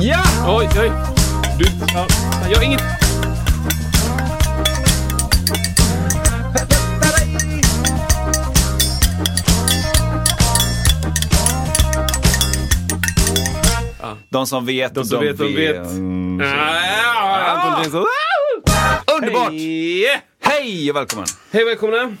Ja! Oj, oj. Du, ja, jag har inget... De som vet, De som vet, de vet. Mm. Ah. Underbart! Hej! Hej och välkommen! Hej, välkomna.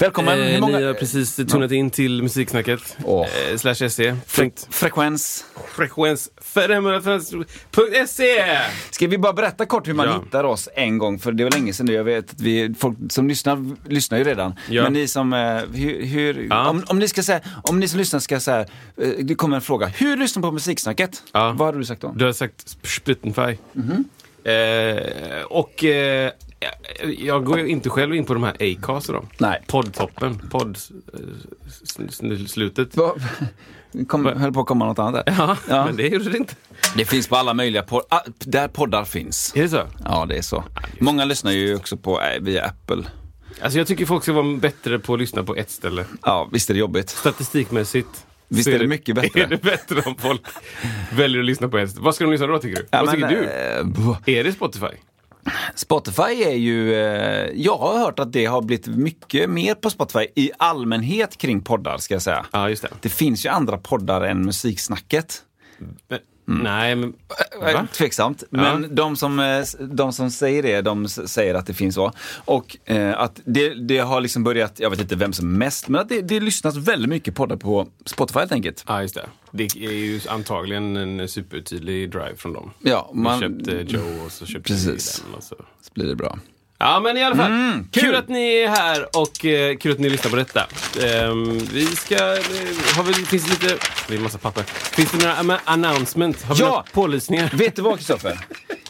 Välkommen! Eh, många... Ni har precis tunat in till Musiksnacket. Åh. Eh, slash se. Fre- frekvens. Frekvens 500.se. Ska vi bara berätta kort hur man Ja. hittar oss en gång? För det var länge sedan nu. Jag vet att vi, folk som lyssnar, lyssnar ju redan. Ja. Men ni som, eh, hur, hur Ja. om, om ni ska säga, om ni som lyssnar ska säga, eh, det kommer en fråga. Hur lyssnar på musiksnacket? Vad har du sagt då? Du har sagt Spotify. Mhm. Eh, och eh, jag går ju inte själv in på de här Acast och dem. Nej. Poddtoppen. Podd... eh, slutet. Vad- Kom, höll på att komma något annat där. Ja, Ja. men det gjorde det inte. Det finns på alla möjliga poddar, ah, där poddar finns. Är det så? Ja, det är så. Många lyssnar ju också på, eh, via Apple. Alltså jag tycker folk ska vara bättre på att lyssna på ett ställe. Ja, visst är det jobbigt. Statistikmässigt. Visst är det mycket bättre. Är det bättre om folk väljer att lyssna på ett ställe? Vad ska de lyssna på då tycker du? Vad Ja, tycker men, du? eh, buh. Är det Spotify? Spotify är ju, eh, jag har hört att det har blivit mycket mer på Spotify i allmänhet kring poddar ska jag säga. Ja, just det. Det finns ju andra poddar än Musiksnacket. Men, Nej, men... Va? Tveksamt. Men de, som, eh, de som säger det, de säger att det finns så. Och eh, att det, det har liksom börjat, jag vet inte vem som mest, men att det, det lyssnas väldigt mycket poddar på Spotify helt enkelt. Ja, just det. Det är ju antagligen en supertydlig drive från dem. Ja, Man man, köpte Joe och så köpte Precis. vi den. Och så. så blir det bra. Ja, men i alla fall. Mm, kul. kul. att ni är här och eh, kul att ni lyssnar på detta. Ehm, vi ska... Eh, har vi, finns det lite... Det är en massa papper. Finns det några announcement? Har vi Ja. några pålysningar? Vet du vad Kristoffer?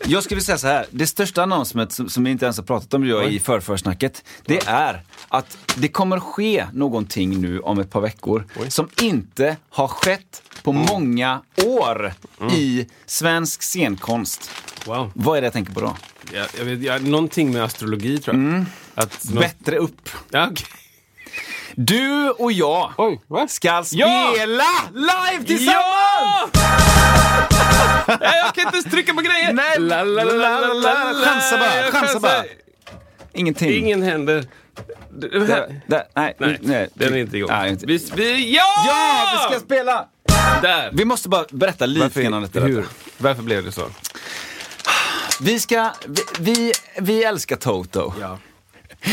Jag skulle säga så här. Det största announcement som, som vi inte ens har pratat om jag, Oj. i förförsnacket, det är att det kommer ske någonting nu om ett par veckor som inte har skett på många år i svensk scenkonst. Wow. Vad är det jag tänker på då? Jag, jag vet, jag, någonting med astrologi tror jag. Att nå- Bättre upp. Ja, okej. Du och jag Oj, ska spela Ja! live tillsammans! Ja! Jag kan inte ens trycka på grejer! Nej, La, la, la, la, la, Chansa bara, chansa bara. Ingenting. Ingen händer. Det- det där, nej, Nej, nej, den är inte igång. Nej, inte. Vi, vi, ja! Ja, vi ska spela! Där! Vi måste bara berätta lite om detta. hur? Varför blev det så? Vi ska, vi, vi, vi älskar Toto. Ja.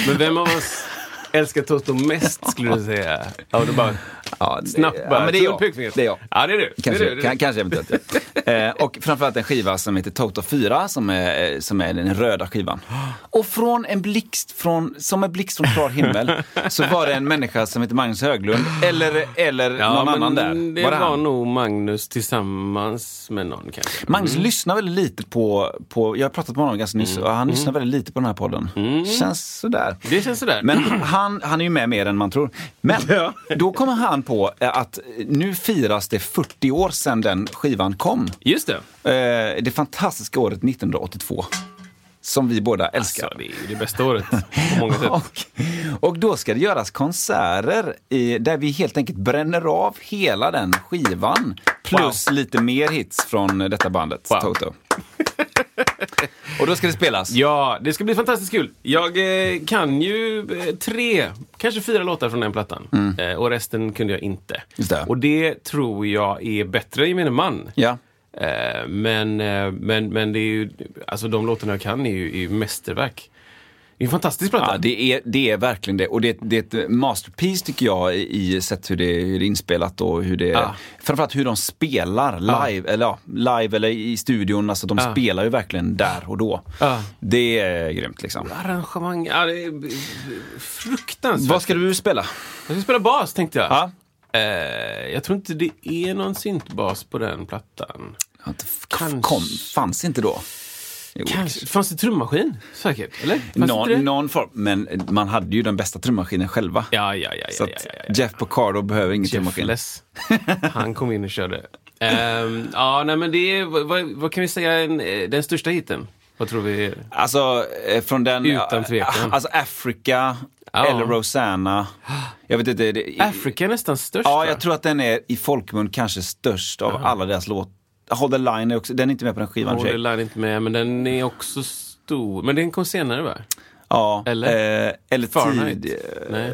Men vem av oss älskar Toto mest skulle du säga? Ja, det bara Ja, det, snabbt bara. ja, men det är jag. Det är jag. Ja, det är du. Kanske, det är du. kan, kanske eventuellt. eh, och framförallt en skiva som heter Toto 4 som är, eh, som är den röda skivan. Och från en blixt från, som en blixt från klar himmel så var det en människa som heter Magnus Höglund eller, eller Ja, någon annan där. Det Var var, det han? nog Magnus tillsammans med någon kanske. Magnus lyssnar väldigt lite på, på, jag har pratat med honom ganska nyss och han lyssnar väldigt lite på den här podden. Känns sådär. Det känns sådär. Men han, han är ju med mer än man tror. Men Ja. då kommer han på eh, att nu firas det 40 år sedan den skivan kom. Just det. Eh, det fantastiska året 1982. Som vi båda älskar. Alltså, det är det bästa året på många sätt. Och, och då ska det göras konserter i, där vi helt enkelt bränner av hela den skivan. Plus lite mer hits från detta bandet, Wow. Toto. Och då ska det spelas. Ja, det ska bli fantastiskt kul. Jag eh, kan ju eh, tre, kanske fyra låtar från den plattan. Eh, och resten kunde jag inte. Mm. Just det. Och det tror jag är bättre i min man. Ja. Eh, men, eh, men, men det är ju, alltså de låtarna jag kan är ju, är ju mästerverk. Det är en fantastisk platta. Ja, det är, det är verkligen det. Och det, det är ett masterpiece tycker jag i sätt hur det, hur det är inspelat och hur det... Ja. Framförallt hur de spelar live, eller ja, live eller i studion. Alltså de Ja. spelar ju verkligen där och då. Ja. Det är grymt liksom. Arrangemang, ja, det är fruktansvärt. Vad ska du spela? Jag ska spela bas tänkte jag. Ja. Eh, jag tror inte det är någon syntbas på den plattan. Ja, Kanske. Kom, fanns inte då? Kanske. Fanns det trummaskin? Säkert, eller? Någon, någon form, men man hade ju den bästa trummaskinen själva. Ja, ja, ja. Så ja, ja, ja. Jeff Porcaro behöver ingen trummaskin. Jeffless. Han kom in och körde. Ehm, ja, nej men det är, vad, vad- kan vi säga, en, eh, den största hiten? Vad tror vi? Alltså, eh, från den... Utan tvekan. Alltså Africa, Ja. eller Rosanna. Jag vet inte. Det, Africa är nästan störst Ja, jag tror att den är i folkmun kanske störst av alla deras låtar. Hold the line är också, den är inte med på den skivan. Hold the line inte med, men den är också stor. Men den kom senare va? Ja, Eller? Eh, eller Fahrenheit? tid. Nej.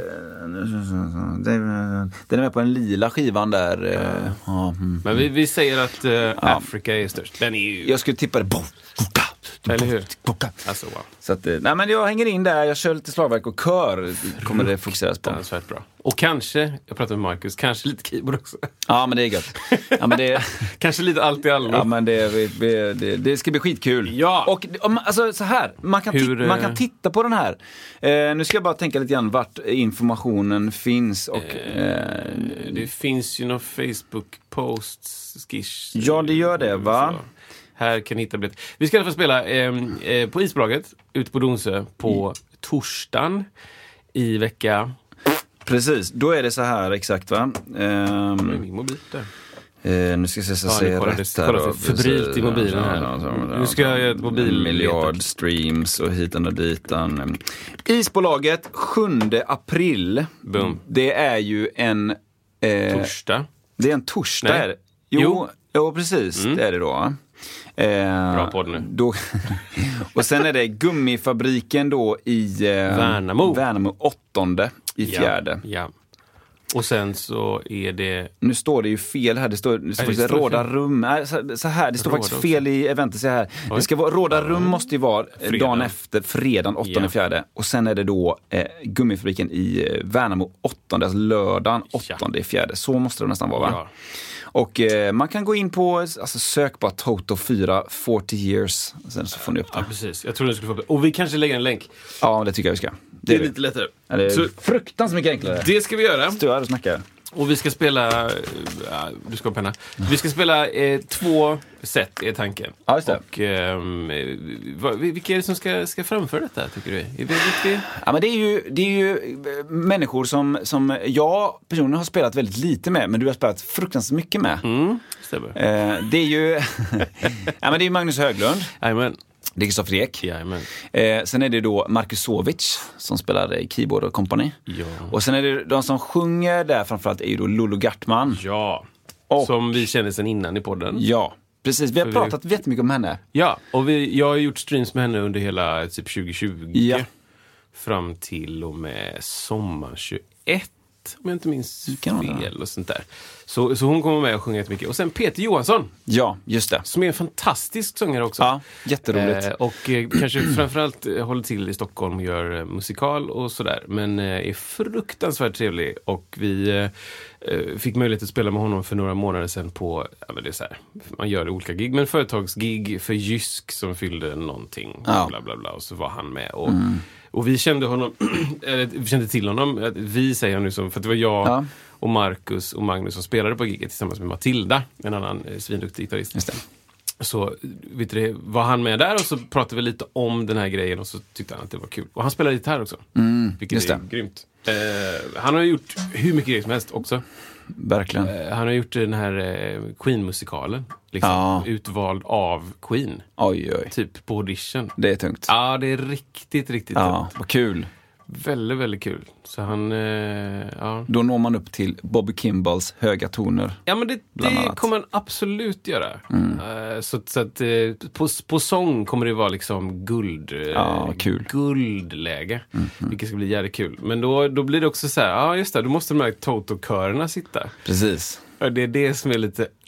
Den är med på den lila skivan där. eh, Ja. mm. Men vi, vi säger att uh, Africa är störst. Den är ju... Jag skulle tippa det. Eller hur? Alltså wow. Så att, eh, nej men jag hänger in där, jag kör lite slagverk och kör kommer det fokuseras på. Bra. Och kanske, jag pratade med Marcus, kanske lite keyboard också. Ja men det är gött. Ja men det, kanske lite allt i allo. ja, men det, det, det, det ska bli skitkul. Ja. Och alltså så här, man kan, Hur, man eh, kan titta på den här. Eh, nu ska jag bara tänka lite grann vart informationen finns. Och, eh, Det finns ju någon Facebook-post, skiss. Ja, det gör det, va? Så. Här kan ni hitta biljett. Vi ska i alla fall spela eh, eh, på Isbolaget ute på Donsö på torsdagen i vecka... precis, då är det så här exakt va. Ehm, Med min mobil där. Eh, nu ska jag se så Ja, kollar rätt här. febrilt i mobilen här. Ja, ja, ja, Nu ska jag göra ett mobil- miljard streams och hitan och ditan. Isbolaget 7 april. Boom. Det är ju en... Eh, Torsdag. det är en torsdag. Jo, Jo. jo. precis. Det är det då. Eh, Bra podd nu. Då, och sen är det Gummifabriken då i eh, Värnamo. Värnamo 8 i fjärde. Ja, ja. Och sen så är det... Nu står det ju fel här. Det står, det står det står råda fel. rum. Nej, så, här, det står Råda faktiskt också. fel i eventet. Så här. Det ska vara, råda rum måste ju vara eh, Fredag. dagen efter, fredagen 8 Ja. fjärde. Och sen är det då eh, Gummifabriken i eh, Värnamo 8, alltså lördagen 8 Ja. fjärde. Så måste det nästan vara va? Ja. Och eh, man kan gå in på, alltså sök bara Toto 4 40 years. Sen så får ni upp ja, det. precis. Jag tror du skulle få... Och vi kanske lägger en länk. Ja, det tycker jag vi ska. Det är det. lite lättare. Ja, det är Så fruktansvärt mycket enklare. det ska vi göra. Stå här och snacka. Och vi ska spela... eh, Ja, du ska ha penna. Vi ska spela eh, två set, är tanken. Ja, just det. Och ehm, eh, vad, vilka är det som ska, ska framföra detta, tycker du? Vet vi? Ja, men det är ju, det är ju eh, människor som, som jag personligen har spelat väldigt lite med, men du har spelat fruktansvärt mycket med. Mm, stämmer. Eh, det är ju ja, men det är Magnus Höglund, Jajamän. Det är Kristoffer Ek. Jajamän. Eh, sen är det då Marcus Sovic som spelar eh, keyboard och company. Ja. Och sen är det de som sjunger där framförallt är ju då Lolo Gartman. Ja. Och- Som vi känner sedan innan i podden. Ja, precis. Vi har För vi- pratat jättemycket om henne. Ja, och vi, jag har gjort streams med henne under hela typ 2020. Ja. Fram till och med sommar 21. Om jag inte minns fel och sånt där. Så, så hon kommer med och sjunger jättemycket. Och sen Peter Johansson, Ja, just det. som är en fantastisk sångare också. Ja, jätteroligt. Eh, och eh, kanske framförallt eh, håller till i Stockholm och gör eh, musikal och sådär. Men eh, är fruktansvärt trevlig. Och vi eh, fick möjlighet att spela med honom för några månader sedan på, ja, men det är så här, man gör olika gig, men företagsgig för Jysk som fyllde någonting. Ja. Mm. Bla, bla, bla, och så var han med. Och, och vi kände honom, eller vi kände till honom, vi säger han nu som, för det var jag Ja. Och Marcus och Magnus som spelade på giget tillsammans med Matilda, en annan eh, svinduktig gitarrist. Så vet du, var han med där och så pratade vi lite om den här grejen och så tyckte han att det var kul. Och han spelar gitarr också. vilket just är det. grymt. Eh, han har gjort hur mycket grejer som helst också. Verkligen. Eh, han har gjort den här eh, Queen-musikalen. Liksom, Ja. Utvald av Queen. Oj, oj. Typ på audition. Det är tungt. Ja, det är riktigt, riktigt Ja, ja. vad kul. Väldigt, väldigt kul. Så han, eh, ja. Då når man upp till Bobby Kimballs höga toner. Ja, men det, det kommer han absolut göra. Eh, så så att, eh, på, på sång kommer det vara liksom guld. eh, Ja, kul. Guldläge. Vilket ska bli jävligt kul. Men då, då blir det också så här, ja just det, då måste de här Toto-körerna sitta. Precis. Ja, Det är det som är lite...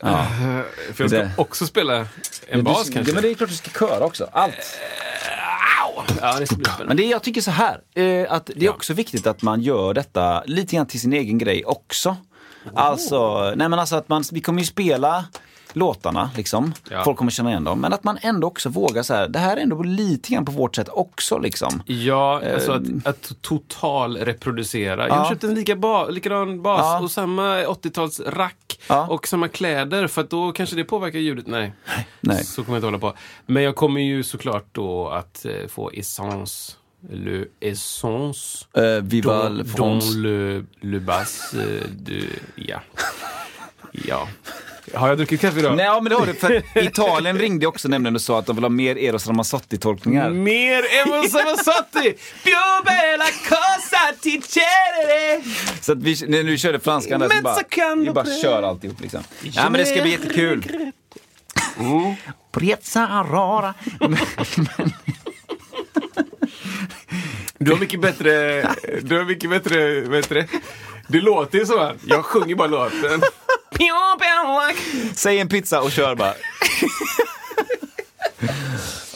för jag ska Det- också spela en bas kanske. Ja, men det är klart du ska köra också. Allt. Ja, det ska bli spännande. Men det, jag tycker så här, eh, att det är Ja. också viktigt att man gör detta lite grann till sin egen grej också. Alltså, nej men alltså att man, vi kommer ju spela låtarna, liksom. Ja. Folk kommer känna igen dem. Men att man ändå också vågar så här, det här är ändå lite grann på vårt sätt också liksom. Ja, alltså att, att total reproducera. Jag har Ja. köpt en lika ba, likadan bas Ja. och samma 80-tals rack och samma kläder för att då kanske det påverkar ljudet. Nej. Nej. så kommer jag inte hålla på. Men jag kommer ju såklart då att eh, få essence, le essence Uh, Viva dans, le, le bass eh, de, ja. Ja. Har jag druckit kaffe idag? Nej, ja, men det har du. För Italien ringde också nämligen och sa att de vill ha mer Eros Ramazzotti-tolkningar. Mer Evo Savasotti! Più bella cosa ti chiedere! Så att vi, när vi körde franskan där så bara, vi bara kör alltihop liksom. Ja, men det ska bli jättekul. Prezza rara. Du har mycket bättre... Du har mycket bättre... Vad det? Det låter ju så här. Jag sjunger bara låten. Säg en pizza och kör bara.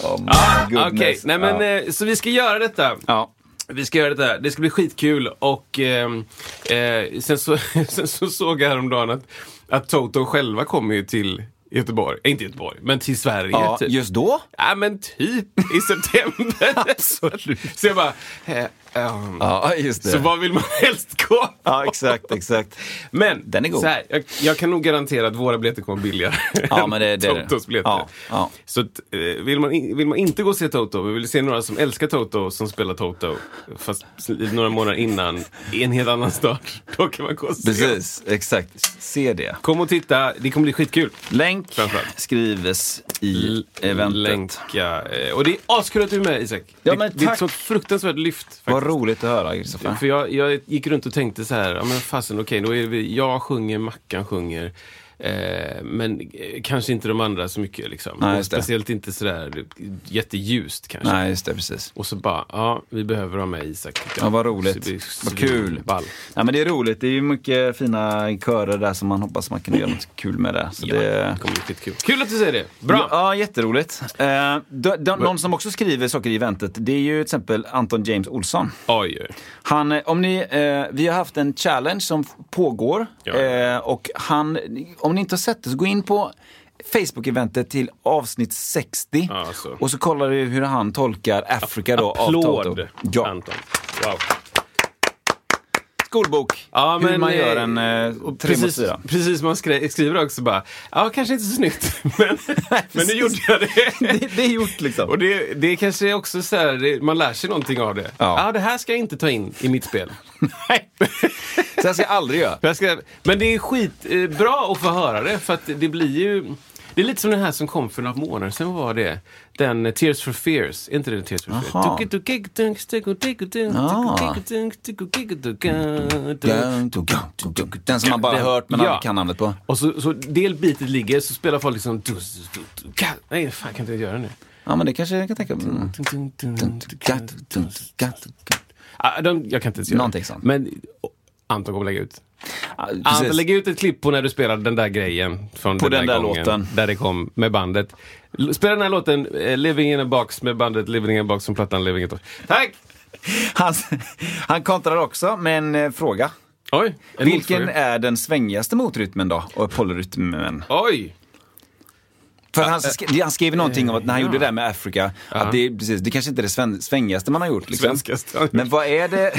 oh Ah. Okej, nej men ja. eh, så vi ska göra detta. ja. Vi ska göra detta. Det ska bli skitkul och ehm, eh, sen, så, sen så såg jag häromdagen att, att Toto själva kommer ju till Göteborg. Eh, inte Göteborg, men till Sverige. ja, typ. just då? Ja men typ i september. Absolut. Så jag bara, ehm, Ja, just det. så vad vill man helst gå? Ja, exakt, exakt. Men Den är god. Så här, jag, jag kan nog garantera att våra biljetter kommer billigare Ja, men det- det än Totos biljetter. Ja, ja. Så eh, vill, man, vill man inte gå och se Toto, vi vill se några som älskar Toto som spelar Toto, fast några månader innan, i en helt annan start, då kan man gå och se. Precis, exakt. Se det. Kom och titta, det kommer bli skitkul. Länk skrives i eventet. Länka. eh, Och det är askul att du är med Isak. Ja, det, men det är ett tack. sånt fruktansvärt lyft. Faktiskt. Vad roligt att höra, Kristoffer. För jag, jag gick runt och tänkte så här, ja men fasen okej, då är vi, jag sjunger, Mackan sjunger, eh, men eh, kanske inte de andra så mycket liksom. Nej. Speciellt inte sådär jätteljust kanske. Nej, just det, precis. Och så bara, ja, vi behöver ha med Isak. Ja, vad roligt. Vad kul. Ball. Ja, men det är roligt. Det är ju mycket fina körer där som man hoppas man kan göra något kul med det. Så Ja, det... det kommer bli skitkul. Kul att du säger det. Bra! Ja, jätteroligt. Eh, d- d- någon som också skriver saker i eventet, det är ju till exempel Anton James Olsson. Oj. Han, eh, om ni, eh, vi har haft en challenge som pågår Ja. eh, och han, om ni inte har sett det så gå in på Facebook-eventet till avsnitt 60 Ja, så. och så kollar du hur han tolkar Afrika då av Toto. Applåd, Ja, Anton. Wow. Skolbok. Ja, hur men, man gör eh, en eh, tre mot precis, fyra. precis, man skri- skriver också bara, ja kanske inte så snyggt, men, men nu gjorde jag det. det, det är gjort liksom. Och det, det är kanske också så här, det, man lär sig någonting av det. Ja. Ja. det här ska jag inte ta in i mitt spel. Nej. Så jag ska jag aldrig göra. Jag ska, men det är skitbra eh, att få höra det, för att det blir ju... Det är lite som den här som kom för några månader sedan, var det? Den eh, Tears for Fears, är inte det Tears for. Fears? Den som man bara hört men aldrig kan namnet på. Och så, så del bitet ligger, så spelar folk liksom... Nej, fan kan inte jag göra nu? Ja men det kanske jag kan tänka mig. Ah, jag kan inte ens göra det. Men oh, Anton kommer lägga ut. Precis. lägg ut ett klipp på när du spelade den där grejen. Från På den, den där gången, låten. Där det kom med bandet. Spela den här låten, eh, Living in a box, med bandet Living in a box som plattan Living in a box. Tack! Han, han kontrar också med en eh, fråga. Oj, en Vilken motfråga. är den svängigaste motrytmen då? Och polyrytmen? Oj! För han, sk- han skrev någonting om att när han ja. gjorde det där med Afrika, att det, precis, det kanske inte är det sven, svängigaste man har gjort. Liksom. Men vad är, det,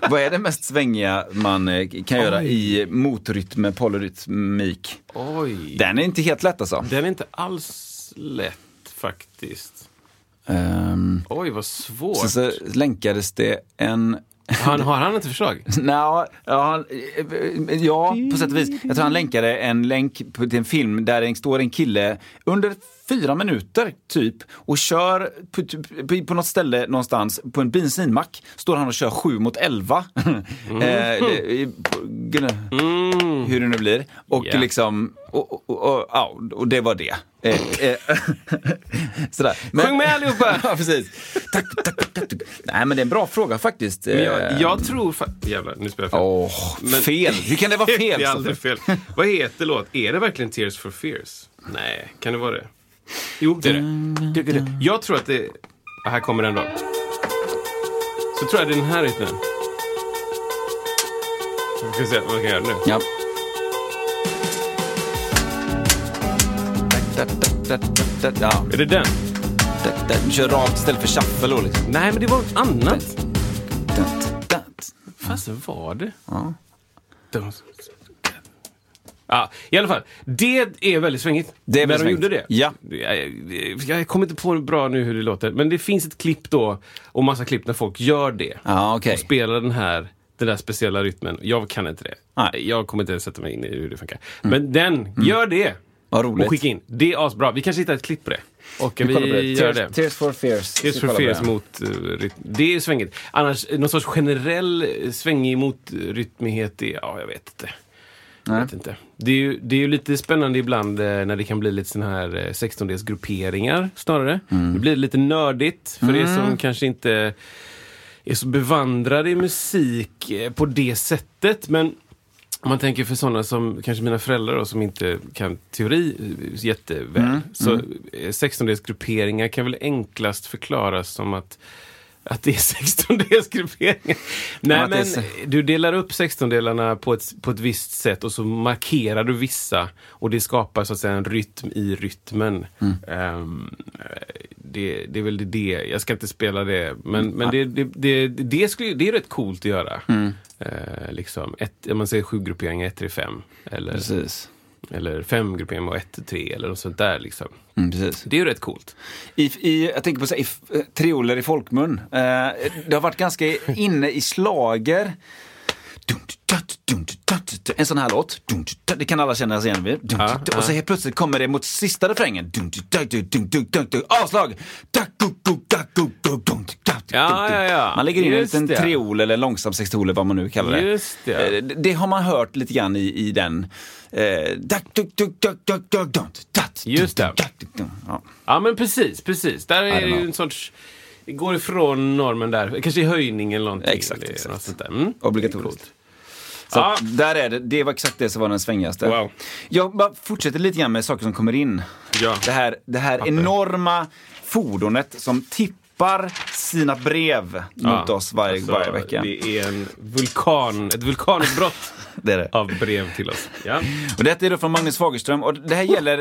vad är det mest svängiga man eh, kan göra i motrytm med polyrytmik? Oj. Den är inte helt lätt alltså. Den är inte alls lätt faktiskt. Um, Oj, vad svårt. sen så länkades det en han, har han ett förslag? Nå, ja, han- ja, på sätt och vis. Jag tror han länkade en länk till en film där det står en kille under fyra minuter typ och kör på, på, något ställe någonstans på en bensinmack. Står han och kör sju mot elva. eh, det- i- på- gne- Hur det nu blir. Och Ja. liksom, och, och, och, och, och det var det. Eh, eh, sådär. Men- Sjung med allihopa! ja, precis. Tack, tack, tack, tack. Nej, men det är en bra fråga faktiskt. Jag, Eh, jag tror... Fa- Jävlar, nu spelar jag fel. Åh, Men- fel! Hur kan det vara fel? det är aldrig fel. Vad heter låt? Är det verkligen Tears for Fears? Nej, kan det vara det? Jo, det är det. Jag tror att det... Här kommer den då. Så tror jag det är den här rytmen. Vi ska se vad vi kan göra nu. Ja. ja. Är det den? Du kör rakt istället för shuffle då liksom. Nej, men det var något annat. Da, Fasen var det? Ja. Ja, i alla fall. Det är väldigt svängigt. Det är När de gjorde det. Ja. Jag, jag kommer inte på bra nu hur det låter, men det finns ett klipp då, och massa klipp när folk gör det. Ja, okej. Och spelar den här, den där speciella rytmen. Jag kan inte det. Nej. Jag kommer inte sätta mig in i hur det funkar. Men den, gör det! Vad roligt. Och skicka in. Det är asbra. Vi kanske hittar ett klipp på det. Och vi, Vi det. gör Tears, det. Tears for Fears. Tears for Fears det. mot uh, rytm. Det är svängigt. Annars, någon sorts generell eh, svängig mot rytmighet, är, ja, jag vet inte. Jag Nej. vet inte. Det är ju det är ju lite spännande ibland eh, när det kan bli lite såna här eh, 16-dels grupperingar snarare. Mm. Det blir lite nördigt för er som kanske inte är så bevandrade i musik eh, på det sättet. Men om man tänker för sådana som kanske mina föräldrar då, som inte kan teori eh, jätteväl. Mm, Så eh, 16-dels grupperingar kan väl enklast förklaras som att att det är 16-delsgrupperingar. Nej, är men så- du delar upp 16-delarna på ett, på ett visst sätt och så markerar du vissa. Och det skapar så att säga en rytm i rytmen. Mm. Ehm, det, det är väl det. Jag ska inte spela det. Men, men det, det, det, det, skulle, det är rätt coolt att göra. Mm. Eh, liksom ett, om man säger sju grupperingar, 1 3 5 Eller, Precis. Eller fem grupperingar och 1 3 eller något sånt där. Liksom. Mm. Det är ju rätt coolt. I, i, jag tänker på så i, eh, trioler i folkmun. Eh, det har varit ganska inne i slager. En sån här låt. Det kan alla känna sig igen vid. Och så helt plötsligt kommer det mot sista refrängen. Avslag! Ja, ja, ja. Man lägger in en Just liten det. triol eller långsam sextol vad man nu kallar det. Just det. Eh, det. Har man hört lite grann i, i den. Eh, Just det. Ja. Ja, men precis, precis. Där är det ju en sorts... Går ifrån normen där. Kanske i höjning eller någonting. Exakt, eller exakt. något sånt där. Mm. Obligatoriskt. Så Ja. att där är det, det var exakt det som var den svängigaste. Wow. Jag bara fortsätter lite grann med saker som kommer in. Ja. Det här, det här enorma fordonet som tippar sina brev mot oss varje, Alltså, varje vecka. Det... Det är en vulkan, ett vulkanutbrott är det. av brev till oss. Ja. Och detta är då från Magnus Fagerström och det här gäller,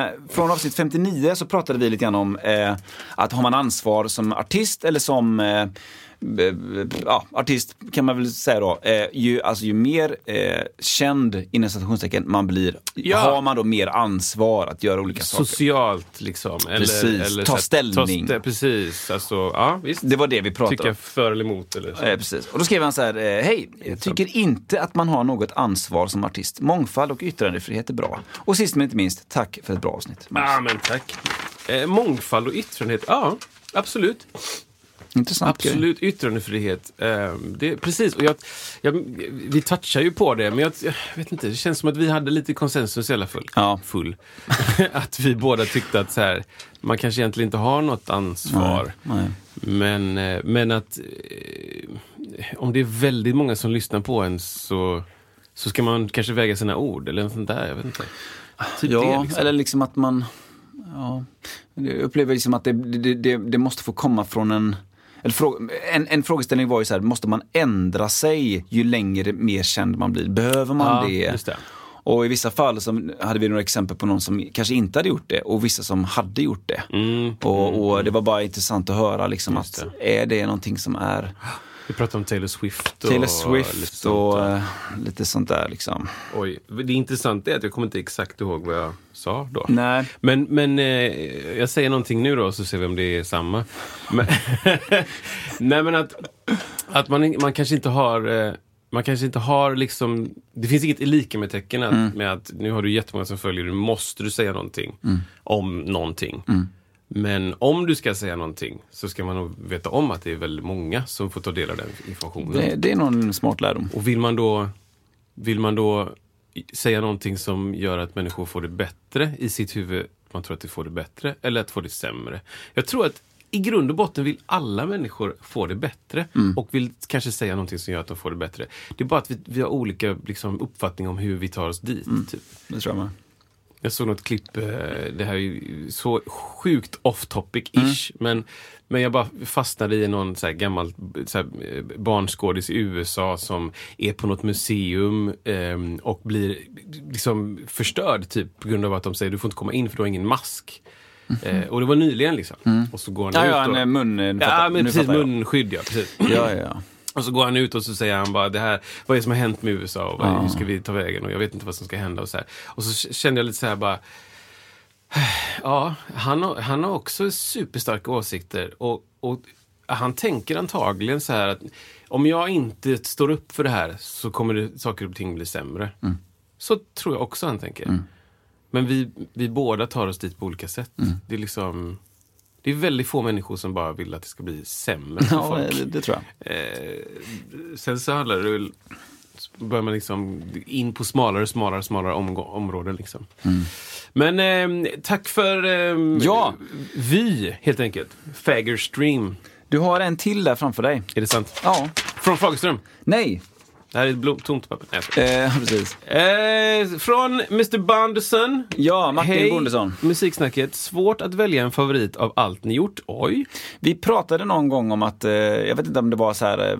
eh, från avsnitt 59 så pratade vi lite grann om eh, att har man ansvar som artist eller som eh, ja, artist kan man väl säga då, eh, ju, alltså ju mer eh, känd inom citationstecken man blir, Ja. har man då mer ansvar att göra olika saker. Socialt liksom. Eller, Precis, eller ta så ställning. Ta precis, alltså, ja visst. Det var det vi pratade Tycka om. för eller emot eller så. Eh, precis. Och då skrev han så här, eh, hej, jag tycker inte att man har något ansvar som artist. Mångfald och yttrandefrihet är bra. Och sist men inte minst, tack för ett bra avsnitt. Ja, men tack. Eh, mångfald och yttrandefrihet, ja. Absolut. Intressant grej. Absolut, yttrandefrihet. Eh, det, precis, och jag, jag, vi touchar ju på det, men jag, jag vet inte, det känns som att vi hade lite konsensus i alla fall. Ja. Full. att vi båda tyckte att så här, man kanske egentligen inte har något ansvar. Nej. Men, eh, men att eh, om det är väldigt många som lyssnar på en så, så ska man kanske väga sina ord eller något sånt där. Jag vet inte. Typ Ja, det, liksom. eller liksom att man... Ja, jag upplever liksom att det, det, det, det måste få komma från en... En, en frågeställning var ju så här, måste man ändra sig ju längre mer känd man blir? Behöver man Ja, det? det. Och i vissa fall så hade vi några exempel på någon som kanske inte hade gjort det och vissa som hade gjort det. Mm. Och, och det var bara intressant att höra liksom Just att är det någonting som är Vi pratade om Taylor Swift. Och Taylor lite Swift sånt och eh, lite sånt där liksom. Oj, det intressanta är att jag kommer inte exakt ihåg vad jag sa då. Nej. Men, men eh, jag säger någonting nu då så ser vi om det är samma. Men, nej men att, att man, man kanske inte har eh, man kanske inte har liksom, det finns inget lika med tecken att, Mm. med att nu har du jättemånga som följer dig, måste du säga någonting Mm. om någonting. Men om du ska säga någonting så ska man nog veta om att det är väldigt många som får ta del av den informationen. Det, det är någon smart lärdom. Och vill man då, vill man då säga någonting som gör att människor får det bättre i sitt huvud, man tror att de får det bättre, eller att få det sämre. Jag tror att i grund och botten vill alla människor få det bättre och vill kanske säga någonting som gör att de får det bättre. Det är bara att vi, vi har olika liksom, uppfattning om hur vi tar oss dit. Typ. Det tror jag med. Jag såg något klipp, eh, det här är ju så sjukt off topic-ish, men, men jag bara fastnade i någon så här gammal så här, barnskådis i USA som är på något museum eh, och blir liksom förstörd typ på grund av att de säger du får inte komma in för du har ingen mask. Eh, och det var nyligen liksom. Och så går han Ja, ut ja, och, en eh, mun... Ja, men precis. Munskydd, ja. Precis. Ja, ja, ja. Och så går han ut och så säger han bara det här, vad är det som har hänt med USA och vad, Ja. hur ska vi ta vägen och jag vet inte vad som ska hända och så här. Och så kände jag lite så här bara, ja, han har, han har också superstarka åsikter och, och han tänker antagligen så här att om jag inte står upp för det här så kommer det, saker och ting bli sämre. Så tror jag också han tänker. Men vi, vi båda tar oss dit på olika sätt. Det är liksom det är väldigt få människor som bara vill att det ska bli sämre för Ja, folk. det, det tror jag. Eh, sen så handlar det väl, börjar man liksom in på smalare, smalare, smalare områden. Liksom. Men eh, tack för eh, Ja. Vy, helt enkelt. Fagger Stream. Du har en till där framför dig. Är det sant? Ja. Från Fagerström. Nej. Det här är ett blom, tomt papper. Nej. Eh, precis. Eh, från Mr Bondesson. Ja, Martin Hej, Bondesson. Musiksnacket. Svårt att välja en favorit av allt ni gjort. Oj. Vi pratade någon gång om att, eh, jag vet inte om det var så här,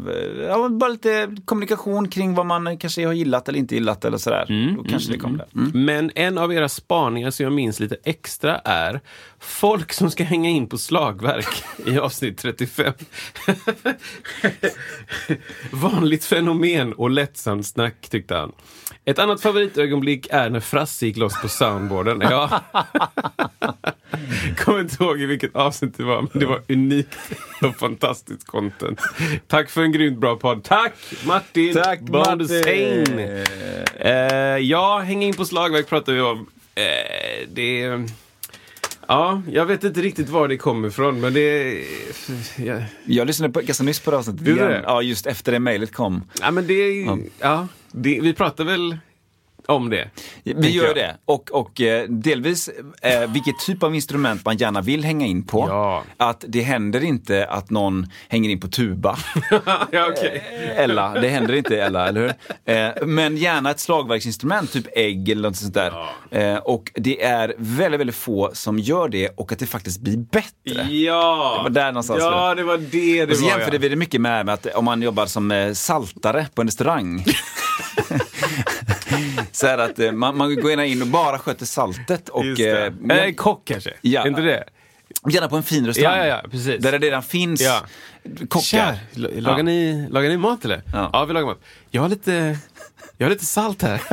eh, bara lite kommunikation kring vad man kanske har gillat eller inte gillat eller sådär. Då kanske det kom där. Mm. Men en av era spaningar som jag minns lite extra är folk som ska hänga in på slagverk i avsnitt 35. Vanligt fenomen och lättsamt snack tyckte han. Ett annat favoritögonblick är när Frasse gick loss på soundboarden. Ja. Kommer inte ihåg i vilket avsnitt det var, men det var unikt och fantastiskt content. Tack för en grymt bra podd. Tack Martin Tack. Martin. Eh, ja, hänga in på slagverk pratar vi om. Eh, det... Ja, jag vet inte riktigt var det kommer ifrån, men det... Ja, Jag lyssnade på, ganska nyss på det avsnittet Gjorde igen. det? Ja, just efter det mejlet kom. ja men det... Ja, det, vi pratar väl om det. Vi gör jag. det. Och, och eh, delvis eh, vilket typ av instrument man gärna vill hänga in på. Ja. Att det händer inte att någon hänger in på tuba. ja, okej. Ella, det händer inte Ella, eller hur? Eh, men gärna ett slagverksinstrument, typ ägg eller något sånt där. Eh, och det är väldigt, väldigt få som gör det och att det faktiskt blir bättre. Ja! Det var där någonstans Ja, det var det det Och så var. jämförde ja. vi det mycket med, med att om man jobbar som eh, saltare på en restaurang. så här att eh, man, man går gärna in och bara sköter saltet och Just det. eh, Eh, kock kanske? Ja. Är inte det? gärna på en fin restaurang. Ja, ja, ja, precis. Där det redan finns Ja. kockar. L- lagar, Ja. ni, lagar ni mat eller? Ja. vi lagar mat. Jag har lite, jag har lite salt här.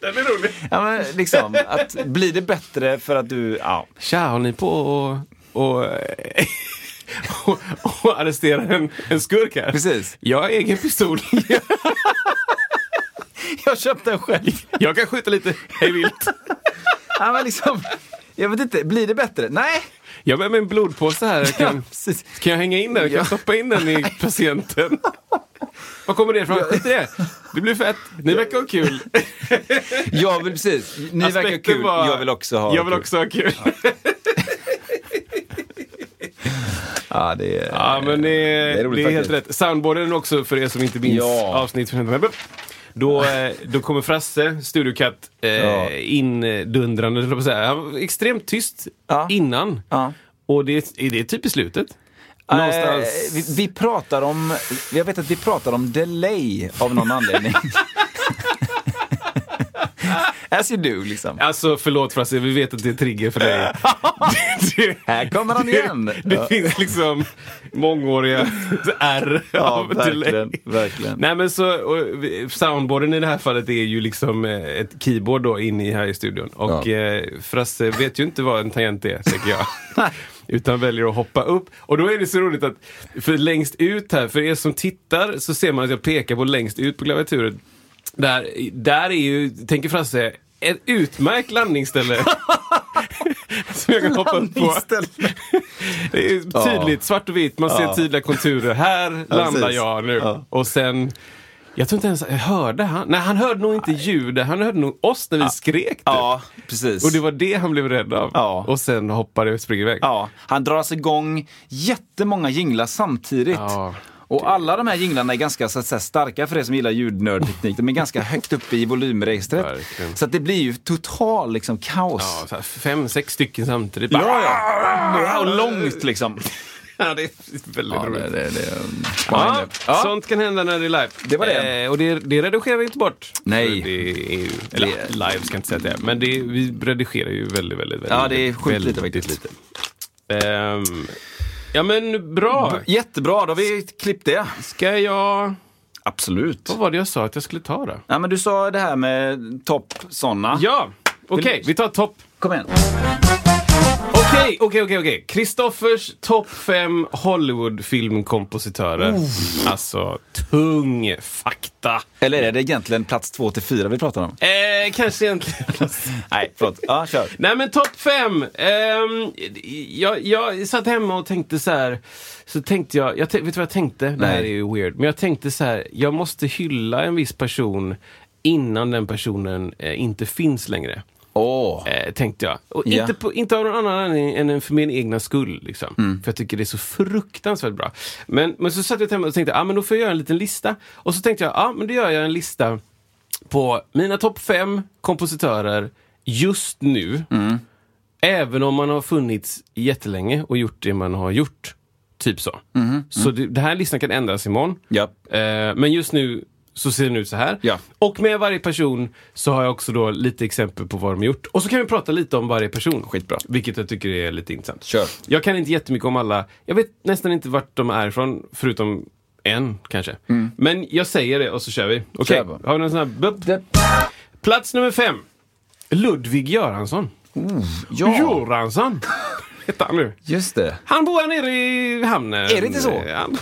Den är rolig. Ja, men liksom, att blir det bättre för att du, ja. Tja, har ni på och, och, och, och arrestera en, en skurk här? Precis. Jag har egen pistol. Jag köpte den själv. Jag kan skjuta lite hej vilt. Ja, men liksom, jag vet inte, blir det bättre? Nej. Jag mig en blodpåse här. Jag Ja, Kan, kan jag hänga in den? Kan jag Ja. stoppa in den i patienten? Var kommer det ifrån? Skit i det. Det blir fett. Ni verkar ha kul. Jag vill precis, ni verkar Aspekten kul, var- jag vill också ha Jag vill kul. också ha kul. Ja, det är, Ja, men det, det är det är, helt rätt. Soundboarden också, för er som inte minns Ja. avsnitt då, eh, då kommer Frasse, Studiokatt, eh, Ja. indundrande, på säga. Han var extremt tyst Ja. innan. Ja. Och det, är det typ i slutet? Någonstans... Eh, vi, vi pratar om, jag vet att vi pratar om delay av någon anledning. As you do, liksom. Alltså förlåt Frasse, vi vet att det är trigger för dig. det, Här kommer han igen. Det, det finns liksom mångåriga R Ja, av verkligen, verkligen. Nej men så, och, soundboarden i det här fallet är ju liksom eh, ett keyboard då inne i här i studion. Och Ja. eh, Frasse vet ju inte vad en tangent är, tänker jag. Utan väljer att hoppa upp. Och då är det så roligt att, för längst ut här, för er som tittar så ser man att jag pekar på längst ut på klaviaturen. Där, där är ju, tänker Frasse, ett utmärkt landningsställe. som jag kan hoppa upp på. Det är tydligt, svart och vitt, man ser Ja. tydliga konturer. Här landar precis. jag nu. Ja. Och sen, jag tror inte ens, hörde han? Nej, han hörde nog inte ljudet, han hörde nog oss när vi skrek. typ. Ja, precis. Och det var det han blev rädd av. Ja. Och sen hoppade och sprang iväg. Ja, han drar alltså igång jättemånga jinglar samtidigt. Ja. Och alla de här jinglarna är ganska så säga, starka för er som gillar ljudnördteknik. De är ganska högt uppe i volymregistret. Verkligen. Så att det blir ju total liksom, kaos. Ja, så fem, sex stycken samtidigt. Ja, ja. Och långt liksom. Ja, det är väldigt Ja, roligt. det, det, det, Ja, ja. Sånt kan hända när det är live. Det var det. Eh, och det, det redigerar vi inte bort. Nej. Ju, eller live ska jag inte säga det men det, vi redigerar ju väldigt, väldigt, väldigt Ja, det är sjukt lite faktiskt. lite. Ehm, ja, men bra. Jättebra, då har vi klippt det. Ska jag... Absolut. Vad var det jag sa att jag skulle ta då? Ja, men du sa det här med topp såna. Ja, okej, vi tar topp. Kom igen. Okej, okej, okej, okej. Kristoffers topp fem Hollywood-filmkompositörer. Alltså, tung fakta. Eller är det egentligen plats två till fyra vi pratar om? Eh, kanske egentligen... Nej, förlåt. Ja, kör. Nej men topp fem! Ehm, jag, jag satt hemma och tänkte så här. Så tänkte jag, jag vet du vad jag tänkte? Det här Nej. är ju weird. Men jag tänkte så här, jag måste hylla en viss person innan den personen eh, inte finns längre. Åh. Eh, tänkte jag. Och Ja. inte, på, inte av någon annan anledning än för min egna skull. Liksom. För jag tycker det är så fruktansvärt bra. Men, men så satt jag hemma och tänkte, ah, men då får jag göra en liten lista. Och så tänkte jag, ja ah, men då gör jag en lista på mina topp fem kompositörer just nu. Även om man har funnits jättelänge och gjort det man har gjort. Typ så. Så det, det här listan kan ändras imorgon. Ja. Eh, men just nu så ser den ut så här. Ja. Och med varje person så har jag också då lite exempel på vad de har gjort. Och så kan vi prata lite om varje person. Skitbra. Vilket jag tycker är lite intressant. Kör. Jag kan inte jättemycket om alla. Jag vet nästan inte vart de är ifrån, förutom en kanske. Men jag säger det och så kör vi. Okej, bara. har vi någon sån här... Plats nummer fem. Ludvig Göransson. Ja, Göransson! Heter han nu. just det. Han bor här nere i hamnen. Är det inte så? Han,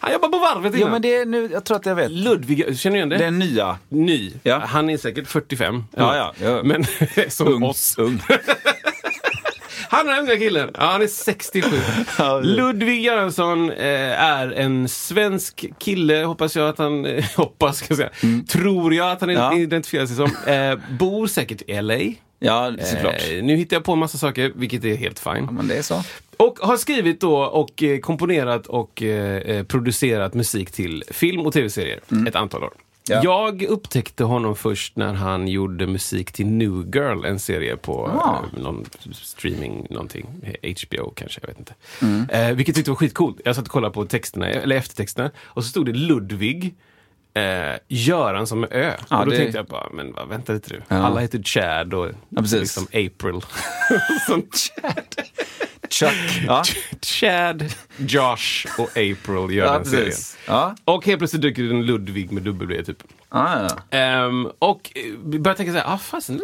han jobbar på varvet Jo, innan. men det är nu, jag tror att jag vet. Ludvig, känner du igen det? Den nya. Ny. Ja. Han är säkert 45. Ja, ja, ja. Men som Ung. oss. Ung. Han är den unga killen. Ja, han är 67. Ja, det- Ludvig Göransson eh, är en svensk kille, hoppas jag att han, eh, hoppas ska jag säga, tror jag att han Mm. Ja. identifierar sig som. Eh, bor säkert i LA. Ja, såklart. Eh, nu hittar jag på en massa saker, vilket är helt fine. Ja, men det är så. Och har skrivit då och eh, komponerat och eh, eh, producerat musik till film och tv-serier ett antal år. Ja. Jag upptäckte honom först när han gjorde musik till New Girl, en serie på Ah. eh, någon streaming, någonting, HBO kanske, jag vet inte. Eh, vilket jag tyckte var skitcoolt. Jag satt och kollade på texterna, eller eftertexterna, och så stod det Ludvig, eh, Göran som är Ö. Ja, och då det- tänkte jag bara, men vad, vänta lite nu. Ja. Alla heter Chad och precis. liksom April. Sånt. Chuck. Ja, Chad, Josh och April gör ja den serien. Ja, Och helt plötsligt dyker det en Ludvig med W typ. ja, ja. Ehm, och eh, vi började tänka så här, ah, fasen,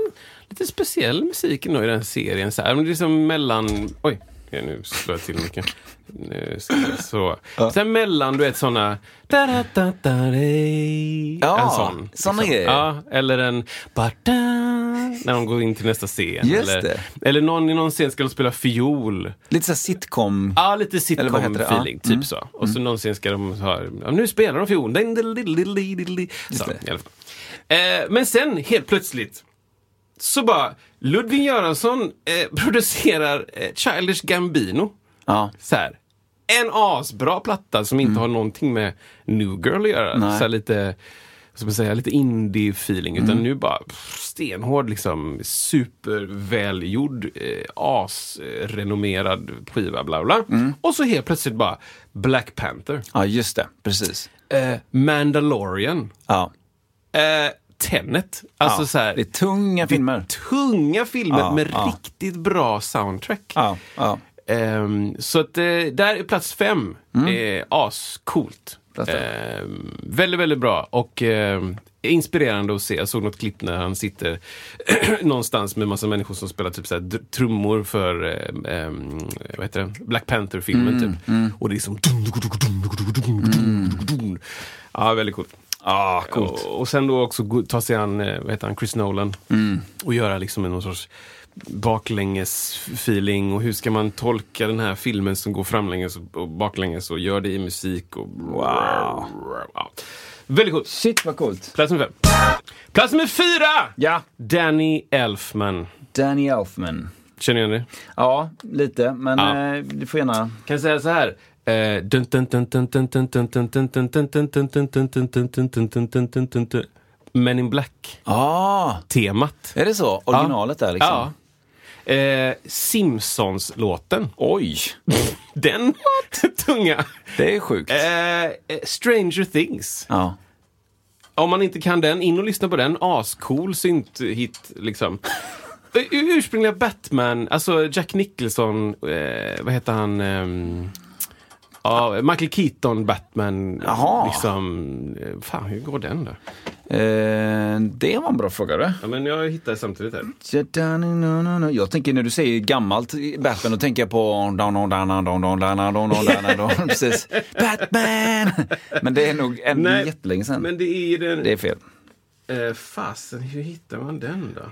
lite speciell musik i den serien. Så här. Men det är liksom mellan, oj, ja, nu slår jag till mycket. Nu Så. Sen mellan, du vet såna... Da, da, da, da, dej. Ja, en sån. liksom. såna grejer. Ja, eller en... Ba, da, när de går in till nästa scen. Just eller, det. eller någon, i någon scen ska de spela fiol. Lite såhär sitcom. Ja, lite sitcom-feeling. Ja. Mm. Typ så. Och så någonsin ska de ha, ja, nu spelar de fiol. Så. Eh, men sen, helt plötsligt, så bara, Ludvig Göransson eh, producerar eh, Childish Gambino. Ja. Så här. En asbra platta som inte har någonting med New Girl att göra. Mm. Nej. Så lite, man säga, lite indie-feeling. Utan Mm. nu bara pff, stenhård, liksom, supervälgjord, eh, asrenommerad skiva, bla bla. Mm. Och så helt plötsligt bara Black Panther. ja, just det. Precis. Eh, Mandalorian. Ja. Eh, Tenet. Alltså ja. så här, Det är tunga filmer. tunga filmer Ja, med ja. riktigt bra soundtrack. Ehm, så att eh, där är plats fem. Mm. Eh, ascoolt. Ehm, väldigt, väldigt bra. Och ehm, inspirerande att se. Jag såg något klipp när han sitter någonstans med massa människor som spelar typ så här, trummor för ehm, vad heter det? Black Panther-filmen. Mm, typ. Och det är som... Ja, väldigt coolt. Ah, coolt. Och, och sen då också ta sig an, eh, vad heter han, Chris Nolan. Mm. Och göra liksom någon sorts baklänges-feeling och hur ska man tolka den här filmen som går framlänges och baklänges och gör det i musik och... Wow! wow. Väldigt coolt. Shit vad coolt. Plats nummer fem. Plats nummer fyra! Ja. Danny Elfman. Danny Elfman. Känner du igen det? Ja, lite. Men ja. Eh, du får gärna... Kan säga så här. Men in Black. Ah. Temat. Är det så? Originalet ja. där liksom? Ja. Eh, Simpsons-låten. Oj, Den tunga. det är sjukt. Eh, eh, Stranger Things. Ja. Om man inte kan den, in och lyssna på den. Ascool synt-hit liksom. Eh, Ursprungliga Batman, alltså Jack Nicholson, eh, vad heter han? ja, Michael Keaton, Batman. Jaha. Liksom, eh, fan, hur går den då? Eh, det var en bra fråga du. Ja, men jag hittar samtidigt här. Jag tänker när du säger gammalt Batman, då tänker jag på Precis. Batman! Men det är nog en Nej, jättelänge sedan. Men det är den... Det är fel. Eh, fasen, hur hittar man den då?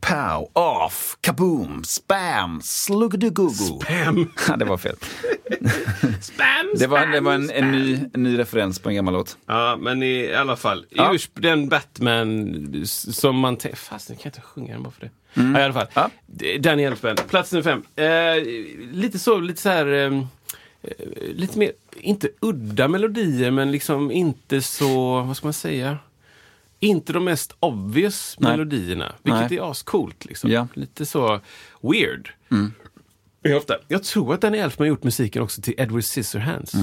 Pow, off, kaboom, spam, sluggedugugu. Pam! Ja, det var fel. Spam, Det var, spam, det var en, spam. en, ny, en ny referens på en gammal låt. Ja, men i alla fall. Ja. Just den Batman som man tänker... Fast jag kan inte sjunga den bara för det. Ja, i alla fall. Ja. D- Danny Elfman, plats nummer fem. Eh, lite så, lite så här... ehm, eh, lite mer, inte udda melodier, men liksom inte så, vad ska man säga? Inte de mest obvious Nej. melodierna, vilket Nej. är ascoolt. Liksom. Ja. Lite så weird. Jag, ofta. jag tror att Danny Elfman har gjort musiken också till Edward Scissorhands.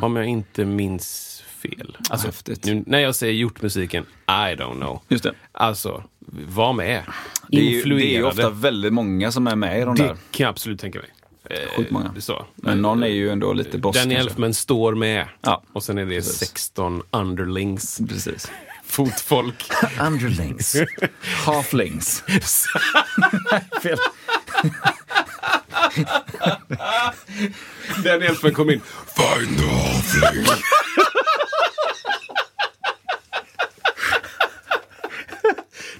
Om jag inte minns fel. Alltså, Häftigt. nu, när jag säger gjort musiken, I don't know. Just det. Alltså, var med. Det är, ju, det är ofta väldigt många som är med i de Det där. kan jag absolut tänka mig. Eh, Sjukt många. Så. Men någon är ju ändå lite boss. Danny. Elfman står med. Ja. Och sen är det 16 underlings. Precis. Fotfolk. Underlings. Halflings. Fel. Danny Elfman kom in. Find the halfling.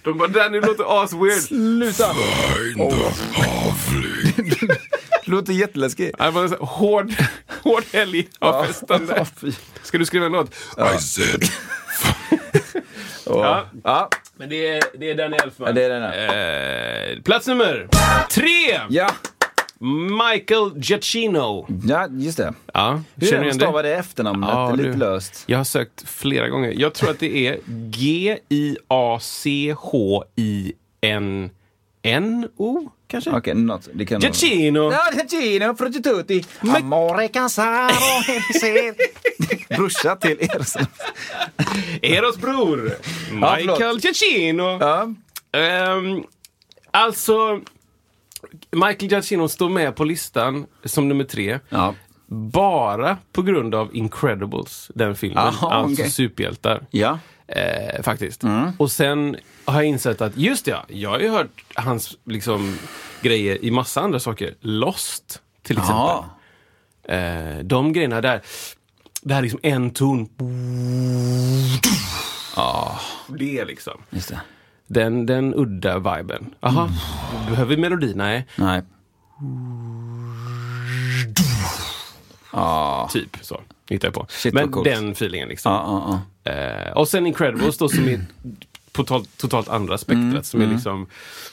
De bara, Danny låter as weird. Sluta! Find the halfling. Låter jätteläskigt. Det var en hård, hård helg av festande. Ska du skriva en låt? I said Ja. Ja, Men det är, det är Danny Elfman. Ja, det är den här. Eh, plats nummer tre! ja. Michael Giacchino. ja just det. Ja, Hur du det efternamnet? Ja, det är lite du. löst. Jag har sökt flera gånger. Jag tror att det är G-I-A-C-H-I-N-N-O, kanske? Okej, något. Det kan Giacchino! Ja, Giacchino Fruttituti. Amore casaro. Brorsa till er. Eros bror! Michael. Giacchino! Ja. Ehm, alltså, Michael Giacchino står med på listan som nummer tre. Ja. Bara på grund av Incredibles, den filmen. Jaha, alltså okej. superhjältar. Ja. Eh, faktiskt. Mm. Och sen har jag insett att, just det, ja, jag har ju hört hans liksom, grejer i massa andra saker. Lost, till exempel. Ja. Eh, de grejerna där, det här är liksom en ton. Det liksom. Just det. Den, den udda viben. Jaha, Mm. behöver vi melodi? Nej, Nej. Ja. typ så. Hittar jag på. Shit, Men den feelingen liksom. Ja, ja, Eh, och sen Incredibles då som är totalt, totalt andra spektrat. Mm, som är liksom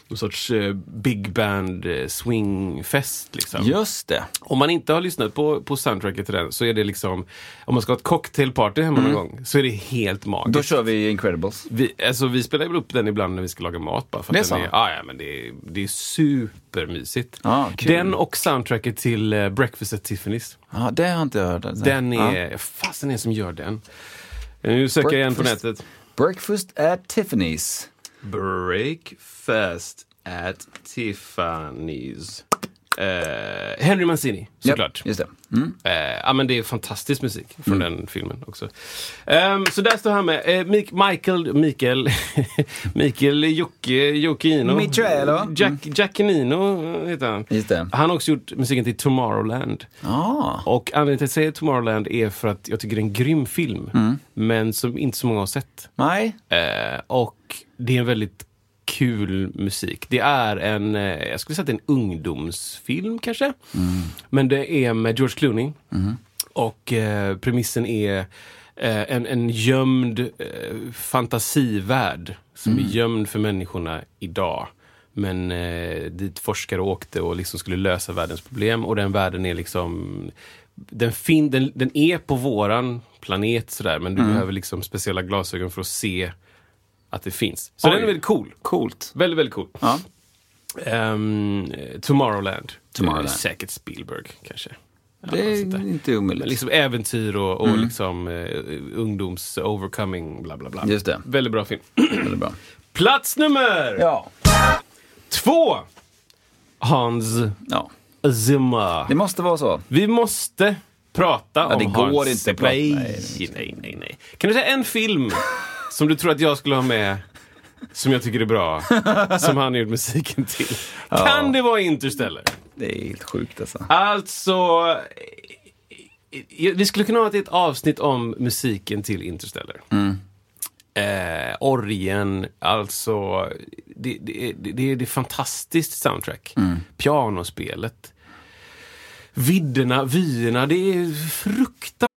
någon sorts eh, big band eh, swingfest. Liksom. Just det. Om man inte har lyssnat på, på soundtracket till den så är det liksom, om man ska ha ett cocktailparty hemma någon gång, så är det helt magiskt. Mm. Då kör vi Incredibles. Vi, alltså, vi spelar upp den ibland när vi ska laga mat bara för Det är så? är, ah, ja, men det, är, det är supermysigt. Ah, kul. den och soundtracket till eh, Breakfast at Tiffany's. Ja, det har jag inte hört. Alltså. Den är, fasen är som gör den? Nu söker jag igen på Breakfast- nätet. Breakfast at Tiffany's. Breakfast at Tiffany's. Eh, Henry Mancini, såklart. Japp, just det. Mm. Eh, ja, men det är fantastisk musik från den filmen också. Ehm, så där står han med. Eh, Michael, Mikael, Mikael Jocke, Jocchino. Michelo. Jack, Jackinino heter han. Just det. Han har också gjort musiken till Tomorrowland. Ah. Och anledningen till att jag säger Tomorrowland är för att jag tycker det är en grym film. Men som inte så många har sett. Nej. Eh, och det är en väldigt kul musik. Det är en, eh, jag skulle säga att det är en ungdomsfilm kanske. Men det är med George Clooney. Och eh, premissen är eh, en, en gömd eh, fantasivärld som är gömd för människorna idag. Men eh, dit forskare åkte och liksom skulle lösa världens problem och den världen är liksom den, fin, den, den är på våran planet sådär men du Mm. behöver liksom speciella glasögon för att se att det finns. Så Oj. den är väldigt cool. Coolt. Väldigt, väldigt cool. Ja. Ehm, Tomorrowland. Tomorrowland. Säkert Spielberg kanske. Ja, Det är inte omöjligt. Men liksom äventyr och, och liksom eh, ungdoms overcoming bla bla bla. Just det. Väldigt bra film. Väldigt bra. Plats nummer Ja. två! Hans ja. Zimmer. Det måste vara så. Vi måste prata om det går Hans inte prata- nej, nej, nej, nej. Kan du säga en film som du tror att jag skulle ha med som jag tycker är bra, som han har gjort musiken till? Kan det vara Interstellar? Det är helt sjukt alltså. Alltså, eh, vi skulle kunna ha ett, ett avsnitt om musiken till Interstellar. Eh, orgen, alltså, det, det, det, det, är fantastiskt soundtrack. Pianospelet. Vidderna, vyerna, det är fruktansvärt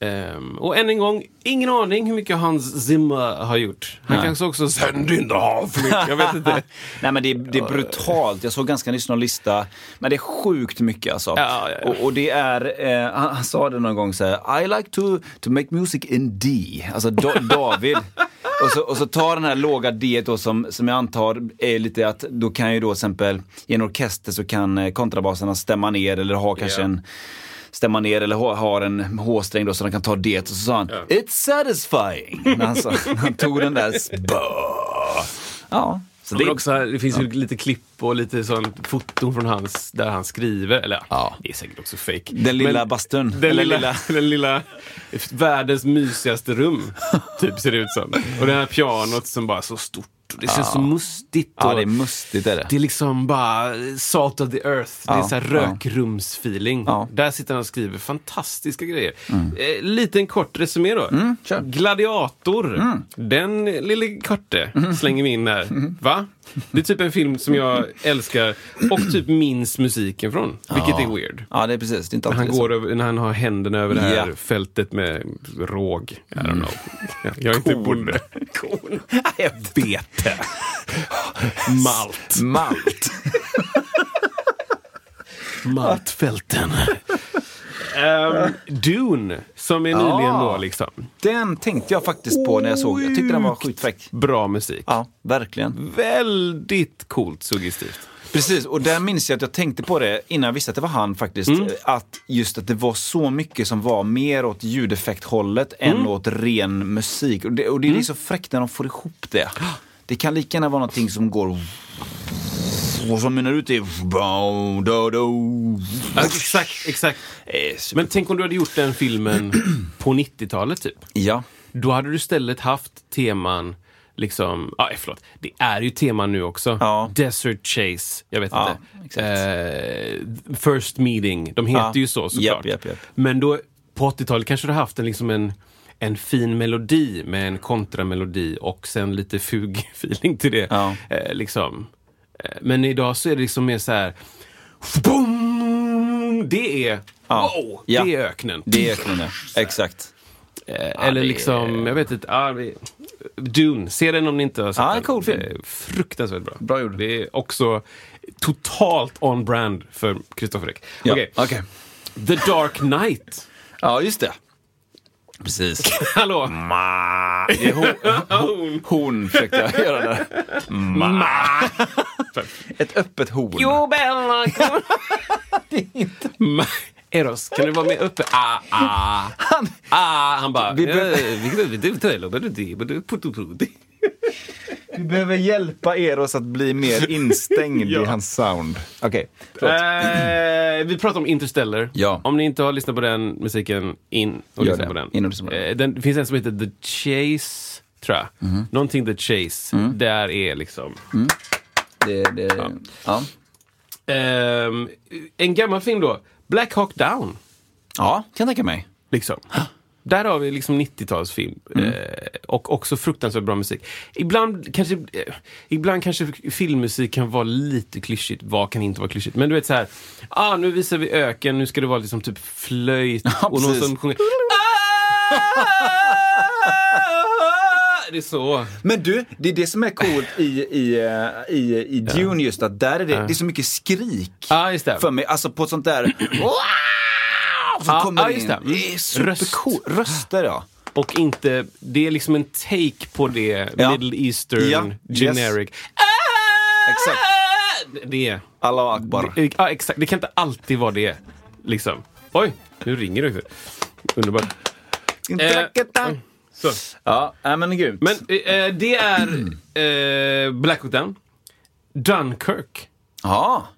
Ehm, och än en gång, ingen aning hur mycket Hans Zimmer har gjort. Han kanske också Send in the half Jag vet inte. Nej men det är, det är brutalt. Jag såg ganska nyss någon lista. Men det är sjukt mycket alltså. Ja, ja, ja. Och, och det är, eh, han, han sa det någon gång så här, I like to, to make music in D. Alltså Da- David. och, så, och så tar den här låga D då som, som jag antar är lite att då kan ju då till exempel i en orkester så kan eh, kontrabasarna stämma ner eller ha kanske Ja. en stämma ner eller ha, har en H-sträng då så de kan ta det och så sa han It's satisfying. När han, sa, han tog den där. Bah. Ja. Så Men det, också, det finns ju lite klipp och lite sånt foton från hans, där han skriver. Eller Ja. det är säkert också fake. Den lilla Men bastun. Den lilla, lilla- den lilla, världens mysigaste rum. typ ser det ut som. Och det här pianot som bara är så stort. Och det känns så mustigt. ja, det är mustigt är det. det är liksom bara salt of the earth. det är så här rökrumsfeeling. Mm. Där sitter han och skriver fantastiska grejer. Eh, liten kort resumé då. kör. Gladiator. Mm. Den lille korte slänger vi in här. Va? Det är typ en film som jag älskar och typ minns musiken från. Vilket är weird. Ja, det är precis. Det är inte När han, alltid går över, när han har händerna över det här Ja. Mm. fältet med råg. I don't know. Jag är inte bonde. Korn. Bete. Malt. Malt. Maltfälten. Um, Dune, som är nyligen Ja. då liksom. Den tänkte jag faktiskt på när jag såg. Jag tyckte den var skitfräck. Bra musik. Ja, verkligen. Väldigt coolt suggestivt. Precis, och där minns jag att jag tänkte på det innan jag visste att det var han faktiskt. Att just att det var så mycket som var mer åt ljudeffekthållet än åt ren musik. Och det, och det är så fräckt när de får ihop det. Det kan lika gärna vara någonting som går och som mynnar ut i... Ja, exakt, exakt. Men tänk om du hade gjort den filmen på 90-talet typ. Ja. Då hade du istället haft teman liksom, ja förlåt, det är ju teman nu också. Ja. Desert Chase, jag vet Ja, inte. Eh, First Meeting, de heter Ja. ju så såklart. Japp, japp, japp. Men då, på 80-talet kanske du haft en, liksom en, en fin melodi med en kontramelodi och sen lite fug-feeling till det. Eh, liksom. Eh, Men idag så är det liksom mer så här boom! Det är, Ja. wow, Ja. det är öknen. Det är öknen, ja. Exakt. Eh, Eller liksom, jag vet inte. Ah, Dune, se den om ni inte har sett en den. cool film. Fruktansvärt bra. Bra gjord. Det är också totalt on brand för Kristoffer Ek. Ja. Okej. Okej. The Dark Knight. Ja, just det. Precis. Hallå? Ma. Det är hon, hon, hon försökte jag göra där. Ma. Ett öppet horn. Jo, Bella, kom. Ma- Eros, kan du vara med uppe? Ah, ah. Han, Ah, han bara... Vi be- Vi vi behöver hjälpa Eros att bli mer instängd Ja. i hans sound. Okej, Eh, vi pratar om Interstellar. Ja. Om ni inte har lyssnat på den musiken, in och lyssna på den. In och lyssna på den. Eh, den. Det finns en som heter The Chase, tror jag. Mhm. Någonting The Chase. Mm. Där är liksom... det, det, ja. Ehm, en gammal film då. Black Hawk Down. ja, kan jag tänka mig. Liksom. Där har vi liksom 90-talsfilm. Mm. Eh, och också fruktansvärt bra musik. Ibland kanske, eh, ibland kanske filmmusik kan vara lite klyschigt. Vad kan inte vara klyschigt? Men du vet så här. Ah, nu visar vi öken, nu ska det vara liksom typ flöjt. Ja, och någon som sjunger. Det är så. Men du, det är det som är coolt i, i, eh, i, i Dune just att där är det, det är så mycket skrik. Det. För mig, alltså på ett sånt där... Så Ja, kommer det in. det. Det är supercoolt. Röster ja. Och inte, det är liksom en take på det. Ja. Middle Eastern, Ja, yes. generic. Exakt. Det är. Allah akbar. Det- Ja, exakt. Det kan inte alltid vara det. Liksom. Oj, nu ringer det. Underbart. Eh, så. Ja, men grymt. Men eh, det är eh, Black Hawk Down. Dunkirk. Ja,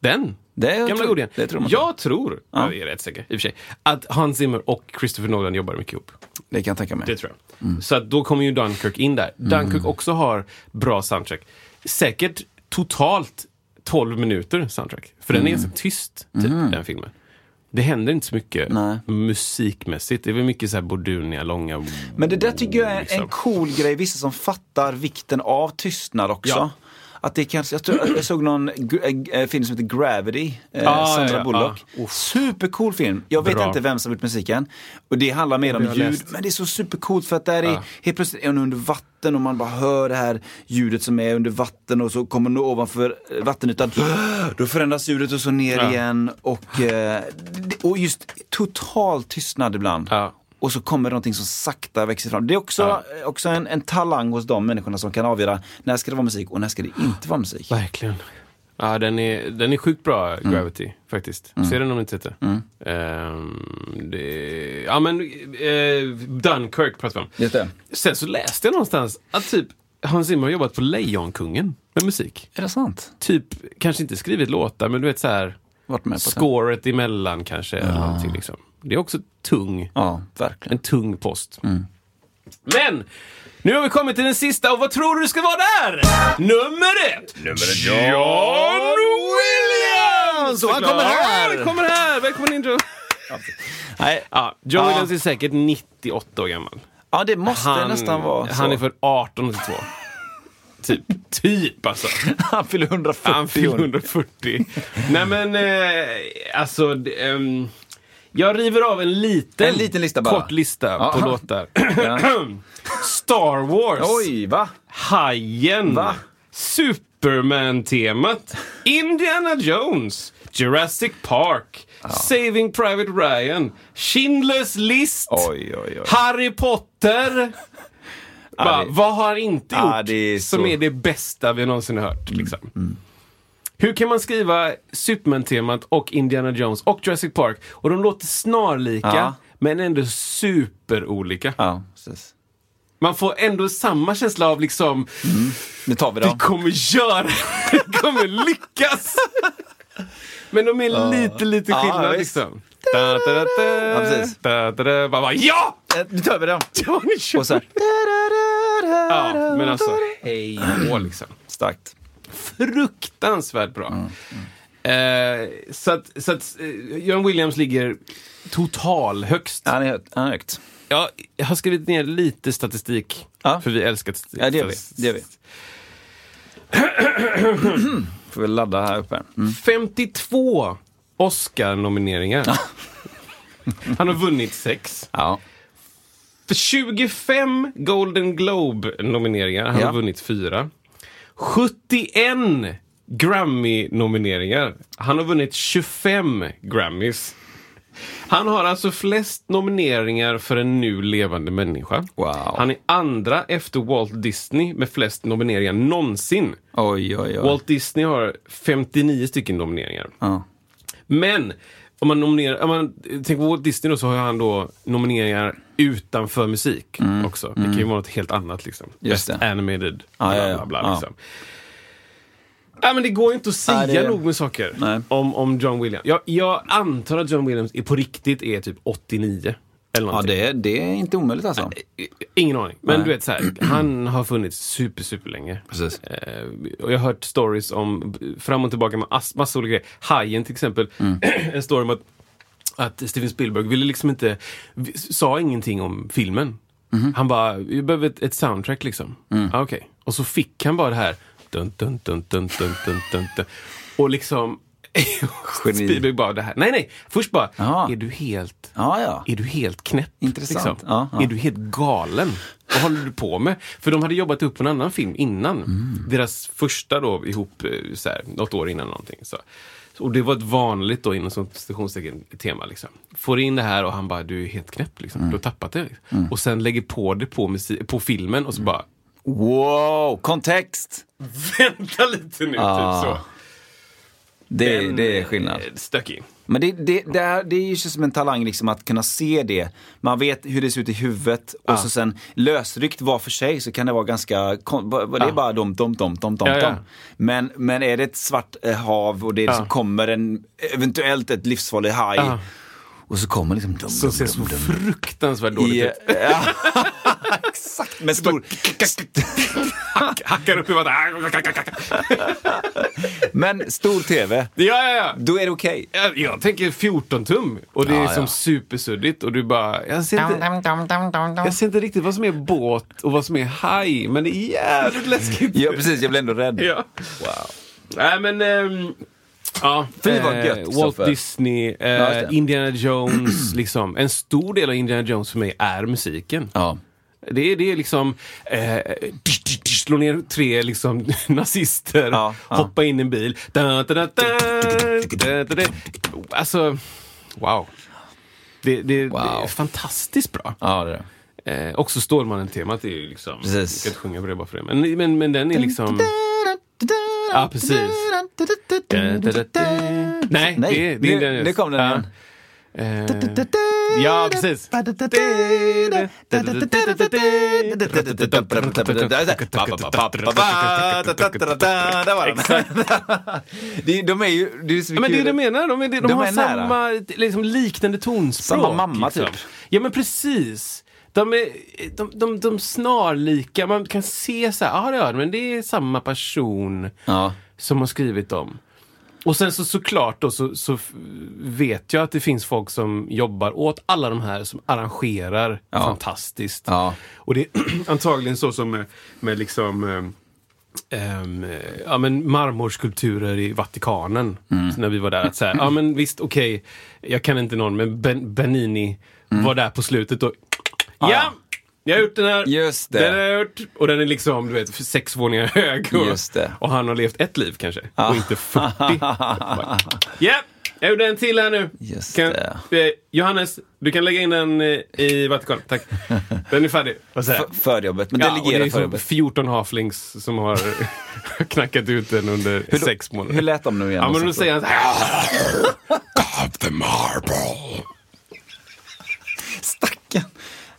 Den. Det Gamla tror- godingen. det tror man. Jag tror, jag är rätt säker i och för sig, att Hans Zimmer och Christopher Nolan jobbar mycket ihop. det kan jag tänka mig. Det tror jag. Så att då kommer ju Dunkirk in där. Dunkirk också har bra soundtrack. Säkert totalt 12 minuter soundtrack. För den är ganska tyst, typ, den filmen. Det händer inte så mycket Nej. musikmässigt. Det är väl mycket så här bordunia, långa... Men det där tycker jag är en, liksom. en cool grej, vissa som fattar vikten av tystnad också. Ja. Att det kanske, jag, tror, jag såg någon g- äh, film som heter Gravity, eh, Ah, Sandra ja, Bullock. Uff. Supercool film. Jag vet Bra. inte vem som gjort musiken. Och det handlar mer om har ljud, läst. men det är så supercoolt för att där är, Ja. helt plötsligt är hon under vatten och man bara hör det här ljudet som är under vatten och så kommer hon ovanför eh, vattenytan. Då förändras ljudet och så ner Ja. igen. Och, eh, och just total tystnad ibland. Ja. Och så kommer det någonting som sakta växer fram. Det är också, Ja. också en, en talang hos de människorna som kan avgöra när ska det vara musik och när ska det inte vara musik. Verkligen. Ja, den är, den är sjukt bra, Mm. Gravity, faktiskt. Se den om ni inte sett det. Ehm, det. Ja, men eh, Dunkirk pratar vi om. Just det. Sen så läste jag någonstans att typ Hans Zimmer har jobbat på Lejonkungen med musik. Är det sant? Typ, kanske inte skrivit låtar, men du vet så här Varit med på det? scoret emellan kanske. Eller någonting, liksom. Det är också tung, Ja, verkligen. en tung post. Men! Nu har vi kommit till den sista och vad tror du ska vara där? Nummer ett! Nummer ett, John Williams! Och han kommer här! Han kommer här! Välkommen in Joe! Nej. Ja, John Ja. Williams är säkert 98 år gammal. Ja, det måste nästan vara så. Han är född 1882. typ. Typ alltså. Han fyller 140 Han fyller år. 140. Nej men, eh, alltså... d- ehm, jag river av en liten, En liten lista kort lista Ja. på låtar. Ja. Star Wars. Oj, va? Hajen. Va? Superman-temat. Indiana Jones. Jurassic Park. Saving Private Ryan. Schindler's List. Oj, oj, oj. Harry Potter. Bara, vad har han inte gjort Ja, är som så- är det bästa vi någonsin har hört? Liksom? Hur kan man skriva Superman-temat och Indiana Jones och Jurassic Park och de låter snarlika Ja. men ändå superolika? Ja, precis. Man får ändå samma känsla av liksom Nu tar vi vi dem. kommer göra vi kommer lyckas. Men de är lite, lite Ja, skillnad visst. liksom. Da, da, da, da, Ja, precis. da, da, da. Bara, bara, ja! Eh, Nu tar vi dem. Ja, ni kör. Och så här. Ja, men alltså, hej då liksom. Starkt. Fruktansvärt bra. Eh, så att, så att eh, John Williams ligger total högst. Han är. Han är högt. Ja, jag har skrivit ner lite statistik, Ja. för vi älskar statistik. Ja, det gör vi. Det gör vi. Får vi ladda här uppe. Mm. 52 Oscar-nomineringar. Han har vunnit sex. Ja. För 25 Golden Globe-nomineringar. Han Ja. har vunnit fyra. 71 Grammy-nomineringar. Han har vunnit 25 Grammys. Han har alltså flest nomineringar för en nu levande människa. Wow. Han är andra efter Walt Disney med flest nomineringar någonsin. Oj, oj, oj. Walt Disney har 59 stycken nomineringar. Ja. Men om man nominerar, om man tänker på Walt Disney då så har han då nomineringar utanför musik också. Det kan ju vara något helt annat liksom. Mm. Just Best det. animated, Ja, bla ja, bla ja. bla. Ja. Liksom. Ja, men det går ju inte att säga Nej, det- nog med saker Nej. om, om John Williams. Jag, jag antar att John Williams är på riktigt är typ 89. Eller Ja, det, det är inte omöjligt alltså. Ingen aning. Men Nej. du vet så här, han har funnits super, super länge. Precis. Eh, och jag har hört stories om fram och tillbaka med ass- massa olika grejer. Hajen till exempel. Mm. en story om att, att Steven Spielberg ville liksom inte, sa ingenting om filmen. Mhm. Han bara, vi behöver ett, ett soundtrack liksom. Mm. Ah, Okej. Och så fick han bara det här. Dun, dun, dun, dun, dun, dun, dun, dun. Och liksom. Spielberg bara det här. Nej, nej. Först bara, Jaha. är du helt Ja, ja. är du helt knäpp? Intressant. Liksom? Ja, ja. Är du helt galen? Vad håller du på med? För de hade jobbat upp en annan film innan. Mm. Deras första då ihop, eh, så här, något år innan någonting. Så. Och det var ett vanligt då inom citationstecken tema. Liksom. Får in det här och han bara, du är helt knäpp. Liksom. Mm. Du har tappat det. Och sen lägger på det på, musik, på filmen och så bara, Wow, kontext! vänta lite nu. Ah. Typ så. Det, Den, det är skillnad. eh, Stökig. Men det, det, det, är, det är ju som en talang liksom att kunna se det. Man vet hur det ser ut i huvudet och så sen lösryckt var för sig så kan det vara ganska, kon- det är Ja. bara dom, dom, dom, dom, dom, Ja, ja. Men, men är det ett svart eh, hav och det liksom kommer en, eventuellt ett livsfarlig haj. Och så kommer liksom dum, Som dum, ser så dum, dum. fruktansvärt dåligt I, ut. ja, exakt, med stor, Hack, hackar upp i vattnet. men stor tv, Ja, ja, ja. då är det okej. Jag, jag tänker 14 tum och det är Ja, liksom ja. supersuddigt och du bara, jag ser, inte, jag ser inte riktigt vad som är båt och vad som är haj, men det är jävligt läskigt. Ja precis, jag blir ändå rädd. Ja. Wow. Nej men, ehm, ja. Fy, vad eh, gött, Walt Christopher. Disney, eh, Ja, det. Indiana Jones, liksom. En stor del av Indiana Jones för mig är musiken. Ja. Det är, det är liksom eh, slå ner tre liksom, nazister, Ja, hoppa in i en bil. Da, da, da. Alltså, wow. Det, det, det Wow. är fantastiskt bra. Ja, det är det. Eh, också Stålmannen-temat är ju liksom... Precis. Jag ska inte sjunga på det bara för det. Men, men, men den är liksom... Ja, precis. Nej, Nej, det, det är nu- Indiana Jones. nu kom den Ja. igen. Eh, ja, precis. Där var den. De är ju, det är Ja, men det är det jag menar. De, är, de, De har är samma, liksom, liknande tonspråk. Samma mamma, liksom. typ. Ja, men precis. De är de, de, de snarlika. Man kan se så här, ja det men det är samma person Ja. som har skrivit dem. Och sen så såklart då så, så vet jag att det finns folk som jobbar åt alla de här som arrangerar Ja. fantastiskt. Ja. Och det är antagligen så som med, med liksom ehm, ja, men marmorskulpturer i Vatikanen. Mm. När vi var där. Att så här, ja men visst, okej, jag kan inte någon, men ben, Benini var där på slutet och ja, Mm. ja. jag har gjort den här. Just det. Den har jag gjort. Och den är liksom, du vet, sex våningar hög. Och, Just det. och han har levt ett liv kanske, och inte 40. Bara, Ja, jag gjorde en till här nu. Just kan, det. Eh, Johannes, du kan lägga in den eh, i Vatikanen. Tack. Den är färdig. Förjobbet, men Ja, det delegera är som förjobbet. 14 halflings som har knackat ut den under sex månader. Hur lät de nu igen? Ja, men då säger han så här. of the marble.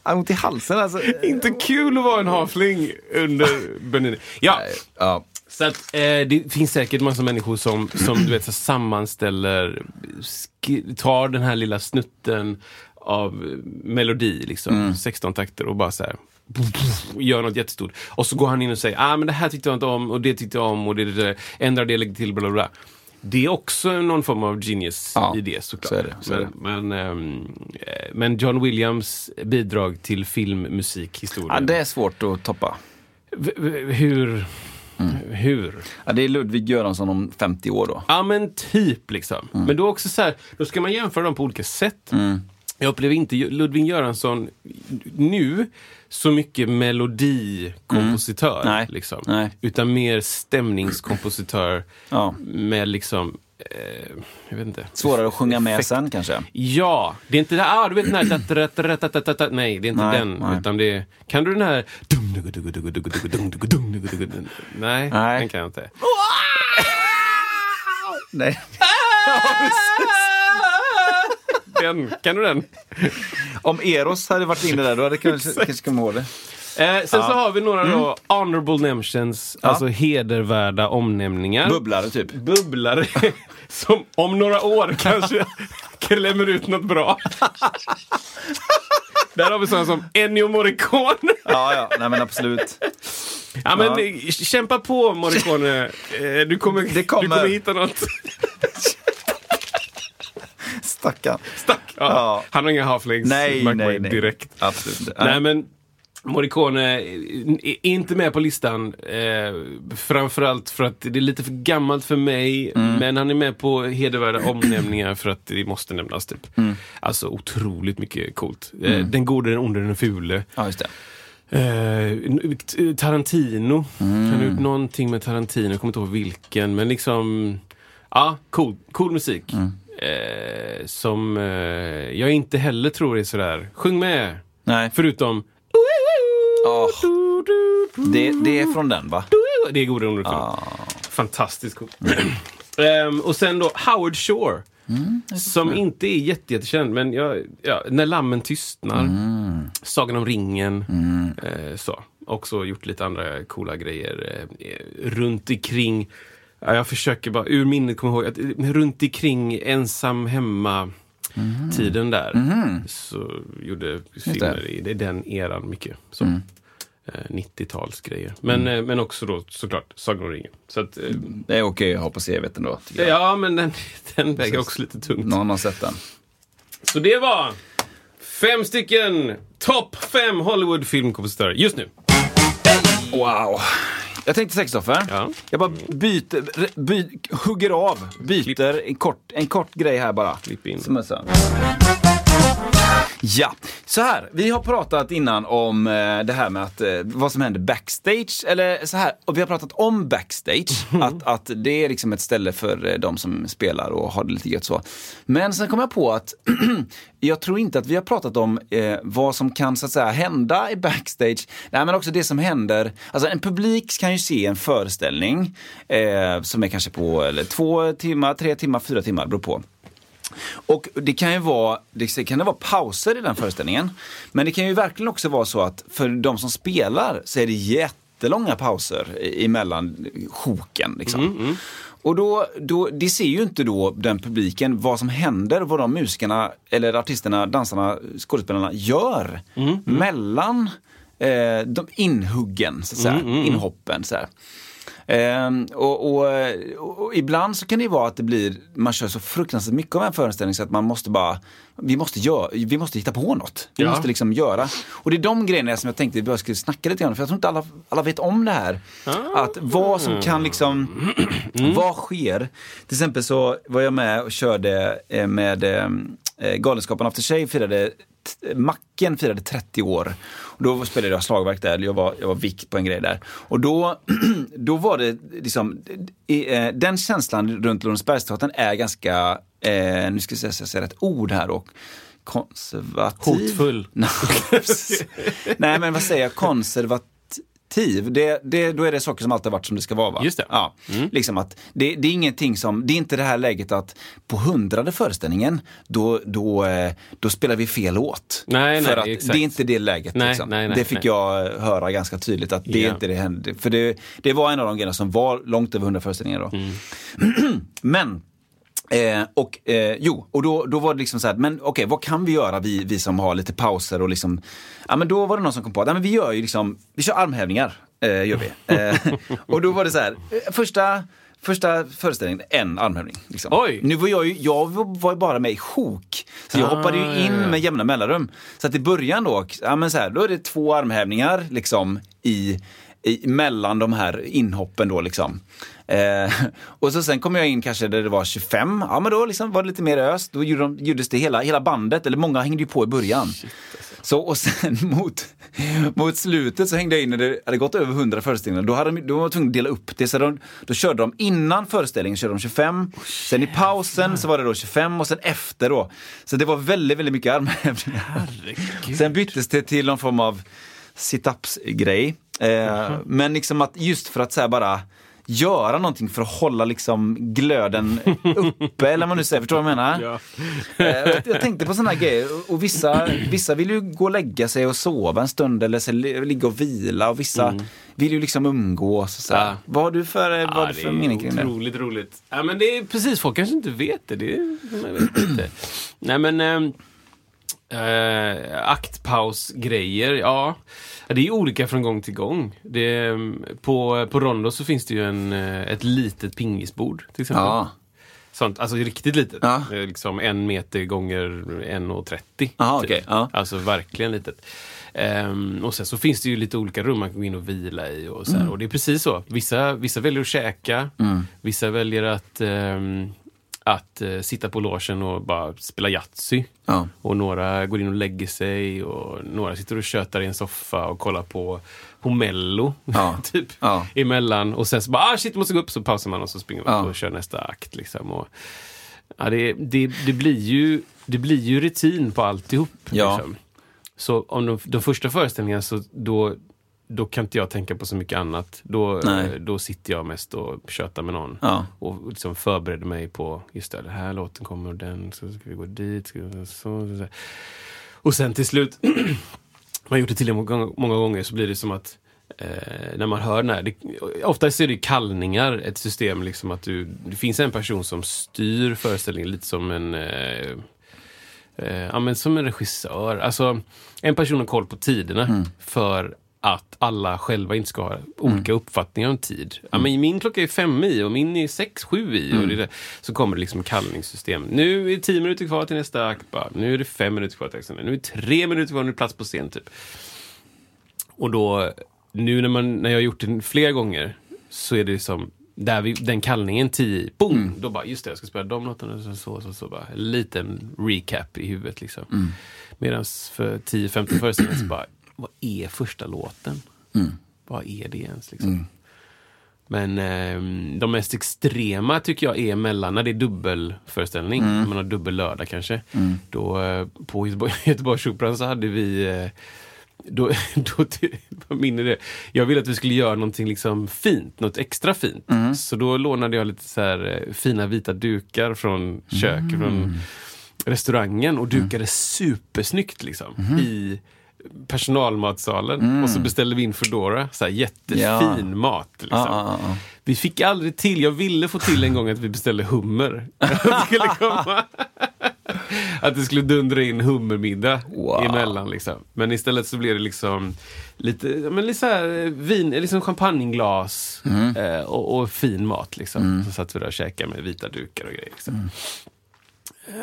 Ont i halsen alltså. Inte kul att vara en halfling under Benini. Ja, Ja. så att, eh, det finns säkert massa människor som, som du vet, så sammanställer, tar den här lilla snutten av eh, melodi, liksom, 16 takter och bara så här gör något jättestort. Och så går han in och säger, ah men det här tyckte jag inte om och det tyckte jag om och det, det, det ändrar det, lägger till, bla bla bla. Det är också någon form av genius Ja, i det såklart. så är det, så men, men, eh, men John Williams bidrag till filmmusikhistorien. ja, det är svårt att toppa. V- Hur? Hur? Ja, det är Ludvig Göransson om 50 år då. Ja men typ liksom. Men då också så här, då ska man jämföra dem på olika sätt. Jag upplever inte Ludvig Göransson nu så mycket melodikompositör. Nej. Liksom. Nej. Utan mer stämningskompositör Ja. med liksom jag vet inte. Svårare att sjunga med sen kanske? Ja, det är inte det ah, du vet den här... Nej, det är inte Nej, den. nej. Utan det är, kan du den här... Nej, Nej. den kan jag inte. Nej. Den, kan du den? Om Eros hade varit inne där, då hade jag kanske, kanske kommit ihåg det. Eh, sen så har vi några då honorable mentions, alltså hedervärda omnämningar. Bubblare typ. Bubblare som om några år kanske klämmer ut något bra. Där har vi sådana som Ennio Morricone. Ja, ja, nej men absolut. Ja, men, Ja. Kämpa på Morricone. Eh, Du kommer, kommer. Du kommer hitta något. Stackarn. Stack. Ja. Ja. Han har inga halflegs. Nej, nej, nej. direkt. Absolut inte. Nej, men Morricone är inte med på listan. Eh, framförallt för att det är lite för gammalt för mig. Mm. Men han är med på hedervärda omnämningar för att det måste nämnas. Typ. Mm. Alltså otroligt mycket coolt. Eh, den gode, den onde, den fule. Ja, just det. Eh, Tarantino. Mm. Han har gjort någonting med Tarantino, jag kommer inte ihåg vilken. Men liksom, ja, cool, cool musik. Mm. Eh, som eh, jag inte heller tror är sådär, sjung med. Nej. Förutom... Åh. Det, det är från den va? Det är goda under Ah. Fantastiskt coolt. Ehm, och sen då Howard Shore. Mm, som inte är jätte, jättekänd, men jag, ja, När lammen tystnar, Mm. Sagan om ringen. Eh, så. Också gjort lite andra coola grejer eh, runt omkring. Ja, jag försöker bara, ur minnet kommer jag ihåg, att, eh, runt omkring ensam hemma tiden där. Så gjorde filmer i, i den eran mycket. Så. Eh, 90-talsgrejer. Men, eh, men också då såklart Sagan om ringen. Så att, eh, Det är okej att ha på CVt ändå. jag. ja, men den, den väger också lite tungt. Någon har sett den. Så det var fem stycken topp fem Hollywood filmkompositörer just nu. Wow. Jag tänkte Kristoffer, Ja. jag bara byter, by, hugger av, byter en kort, en kort grej här bara. Klipp in. Som är så. Ja, så här. Vi har pratat innan om eh, det här med att, eh, vad som händer backstage. Eller så här, och vi har pratat om backstage. att, att det är liksom ett ställe för eh, de som spelar och har det lite gött så. Men sen kom jag på att jag tror inte att vi har pratat om eh, vad som kan så att säga hända i backstage. Nej, men också det som händer. Alltså en publik kan ju se en föreställning eh, som är kanske på eller, två timmar, tre timmar, fyra timmar, beror på. Och det kan ju vara, det kan det vara pauser i den föreställningen. Men det kan ju verkligen också vara så att för de som spelar så är det jättelånga pauser i- emellan sjoken. Liksom. Och då, då, det ser ju inte då den publiken vad som händer, vad de musikerna, eller artisterna, dansarna, skådespelarna gör mellan eh, de inhuggen, så att säga, inhoppen. Så här. Ehm, och, och, och, ibland så kan det ju vara att det blir, man kör så fruktansvärt mycket av en föreställning så att man måste bara, vi måste, göra, vi måste hitta på något. Vi Ja. måste liksom göra. Och det är de grejerna som jag tänkte vi bara skulle snacka lite grann för jag tror inte alla, alla vet om det här. Att vad som kan liksom, vad sker? Till exempel så var jag med och körde eh, med eh, Galenskaparna After Shave firade Macken firade 30 år. Och då spelade jag slagverk där, jag var, jag var vikt på en grej där. Och då, då var det liksom, eh, den känslan runt Lorensbergsteatern är ganska, eh, nu ska jag säga, rätt ord här och konservativ. Hotfull. Nej men vad säger jag, konservativ. Det, det, då är det saker som alltid varit som det ska vara. Va? Just det. Ja, liksom att det, det är ingenting som, det är inte det här läget att på hundrade föreställningen, då, då, eh, då spelar vi fel låt. Nej, För nej, att exakt. det är inte det läget. Nej, liksom. nej, nej, det fick jag höra ganska tydligt att det är Ja. inte det hände. För det, det var en av de grejerna som var långt över hundra föreställningar då. Mm. Men Eh, och eh, jo, och då, då var det liksom så här, men okej, vad kan vi göra vi, vi som har lite pauser och liksom, ja men då var det någon som kom på att, ja, men vi gör ju liksom, vi kör armhävningar, eh, gör vi. Eh, och då var det så här, eh, första, första föreställningen, en armhävning. Liksom. Oj. Nu var jag ju, jag var ju bara med i sjok, så jag Ah, hoppade ju in ja, ja. med jämna mellanrum. Så att i början då, ja men så här, då är det två armhävningar liksom i, i, mellan de här inhoppen då liksom. Eh, och så sen kom jag in kanske där det var 25, ja men då liksom var det lite mer öst. Då gjorde de, gjordes det hela, hela bandet, eller många hängde ju på i början. Så, och sen mot, mot slutet så hängde jag in när det hade gått över 100 föreställningar. Då, hade de, då var de tvungna att dela upp det. Så de, då körde de innan föreställningen körde de 25. Sen i pausen så var det då 25 och sen efter då. Så det var väldigt, väldigt mycket armhävningar. Sen byttes det till någon form av sit-ups-grej. Eh, men liksom att just för att så bara göra någonting för att hålla liksom glöden uppe, eller vad man nu säger. Förstår du vad jag menar? Ja. Eh, jag, tänkte på sådana här grejer. Och- vissa, vissa vill ju gå och lägga sig och sova en stund eller så li- ligga och vila. Och vissa vill ju liksom umgås. Och så. Ja. vad har du för, vad Ja, du det för mening kring det? otroligt roligt. Ja, men det är precis, folk kanske inte vet det. det är, vet inte. Nej men, ehm, eh, aktpausgrejer, ja. Det är olika från gång till gång. Det, är, på, på Rondo så finns det ju en, eh, ett litet pingisbord till exempel. Ja. Sånt, alltså riktigt litet. Ja. Liksom en meter gånger 1,30. Aha, typ. okej, ja. Alltså verkligen litet. Ehm, och sen så finns det ju lite olika rum man kan gå in och vila i. Och, så Mm. och det är precis så. Vissa, vissa väljer att käka. Vissa väljer att, ehm, att eh, sitta på logen och bara spela Yatzy. Ja. Och några går in och lägger sig och några sitter och tjötar i en soffa och kollar på, på Mello. Ja. typ Ja. emellan. Och sen så bara, ah shit, måste gå upp. Så pausar man och så springer man Ja. och kör nästa akt. Liksom. Och, ja, det, det, det, blir ju, det blir ju rutin på alltihop. Ja. Liksom. Så om de, de första föreställningarna så då, då kan inte jag tänka på så mycket annat. Då, Nej. eh, då sitter jag mest och tjötar med någon. Ja. Och liksom förbereder mig på, just det, den här låten kommer och den, så ska vi gå dit. Ska vi, så, så, så. Och sen till slut, man har gjort det till många, många gånger, så blir det som att eh, när man hör den här, det, oftast är det kallningar, ett system liksom att du, det finns en person som styr föreställningen lite som en eh, eh, ja, men som en regissör. Alltså, en person har koll på tiderna för att alla själva inte ska ha olika uppfattningar om tid. Ja, men min klocka är fem i och min är sex, sju i. Och det. Så kommer det liksom kallningssystem. Nu är det tio minuter kvar till nästa akt. Nu är det fem minuter kvar till nästa. Nu är det tre minuter kvar, nu är det plats på scen. Typ. Och då, nu när, man, när jag har gjort det flera gånger, så är det som där vi, den kallningen 10, boom! Då bara, just det, jag ska spela de låtarna, så, så, så, så bara, en liten recap i huvudet liksom. Mm. Medan för 10-15 föreställningar så bara, vad är första låten? Vad är det ens liksom? Men ehm, de mest extrema tycker jag är mellan, när det är dubbelföreställning, när man har dubbel lördag kanske. Då, eh, på Göteborg, Göteborgsoperan så hade vi eh, då, då minner det. Jag ville att vi skulle göra någonting liksom fint, något extra fint. Så då lånade jag lite så här eh, fina vita dukar från kök, från restaurangen och dukade supersnyggt liksom. I personalmatsalen. Och så beställde vi in Foodora, så här jättefin Ja. mat. Liksom. Ja, ja, ja. Vi fick aldrig till, jag ville få till en gång att vi beställde hummer. Att det skulle komma. Att det skulle dundra in hummermiddag Wow. emellan. Liksom. Men istället så blev det liksom lite, men lite så här, eh, vin, liksom champagneglas eh, och, och fin mat. Liksom. Så satt vi där och käkade med vita dukar och grejer. Liksom.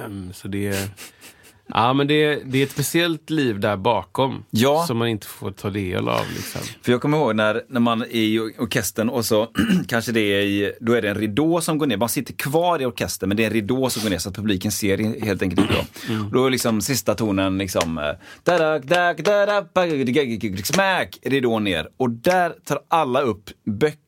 Ehm, så det, ja, men det, det är ett speciellt liv där bakom. Ja. Som man inte får ta del av. Liksom. För jag kommer ihåg när, när man är i orkestern och så kanske det är i, då är det en ridå som går ner. Man sitter kvar i orkestern men det är en ridå som går ner så att publiken ser helt enkelt inte. Då, då är liksom sista tonen liksom eh, smack, ridån ner. Och där tar alla upp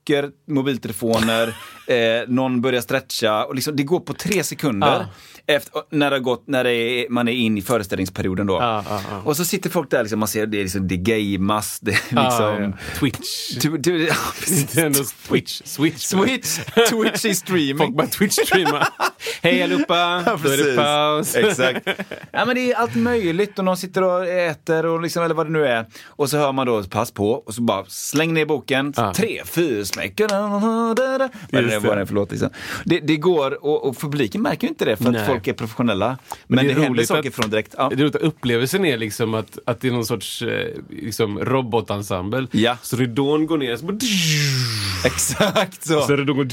böcker, mobiltelefoner, eh, någon börjar stretcha och liksom, det går på tre sekunder. Efter, när, det har gått, när det är, man är in i föreställningsperioden då. Ja, ja. Och så sitter folk där, liksom, man ser det, är liksom, det gamas, det är liksom... ja. Twitch. Du, du, ja. Nintendo Twitch. Switch. Switch, Twitch i streaming. Folk bara Twitch-streama. Hej allihopa, Ja, då är det paus. Exakt. Ja, men det är allt möjligt och någon sitter och äter och liksom, eller vad det nu är. Och så hör man då pass på och så bara släng ner boken. Tre, fyra Vad är det, det. det för låt liksom. det, det går och, och publiken märker ju inte det för att Nej. folk är professionella. Men, det är det, händer saker att- från direkt. Ja. Det är roligt att upplevelsen är liksom att, att det är någon sorts eh, liksom robotensemble. Ja. Så ridån går ner, så, bara, Exakt så. så ridån går...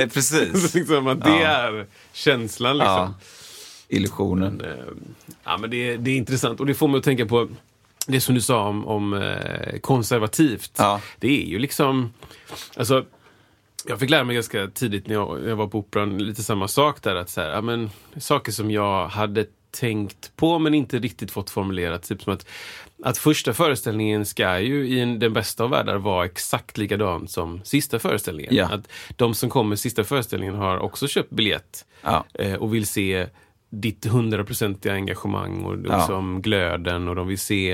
Eh, Precis. Så liksom att det Ja. är känslan liksom. Ja. Illusionen. Eh, Ja, men det, det är intressant och det får mig att tänka på det som du sa om, om eh, konservativt. Ja. Det är ju liksom, alltså jag fick lära mig ganska tidigt när jag, jag var på Operan, lite samma sak där. Att så här, ja, men, saker som jag hade tänkt på men inte riktigt fått formulerat. Typ som att, att första föreställningen ska ju i en, den bästa av världar vara exakt likadan som sista föreställningen. Ja. Att de som kommer sista föreställningen har också köpt biljett Ja. eh, och vill se ditt hundraprocentiga engagemang och Ja. liksom glöden och de vill se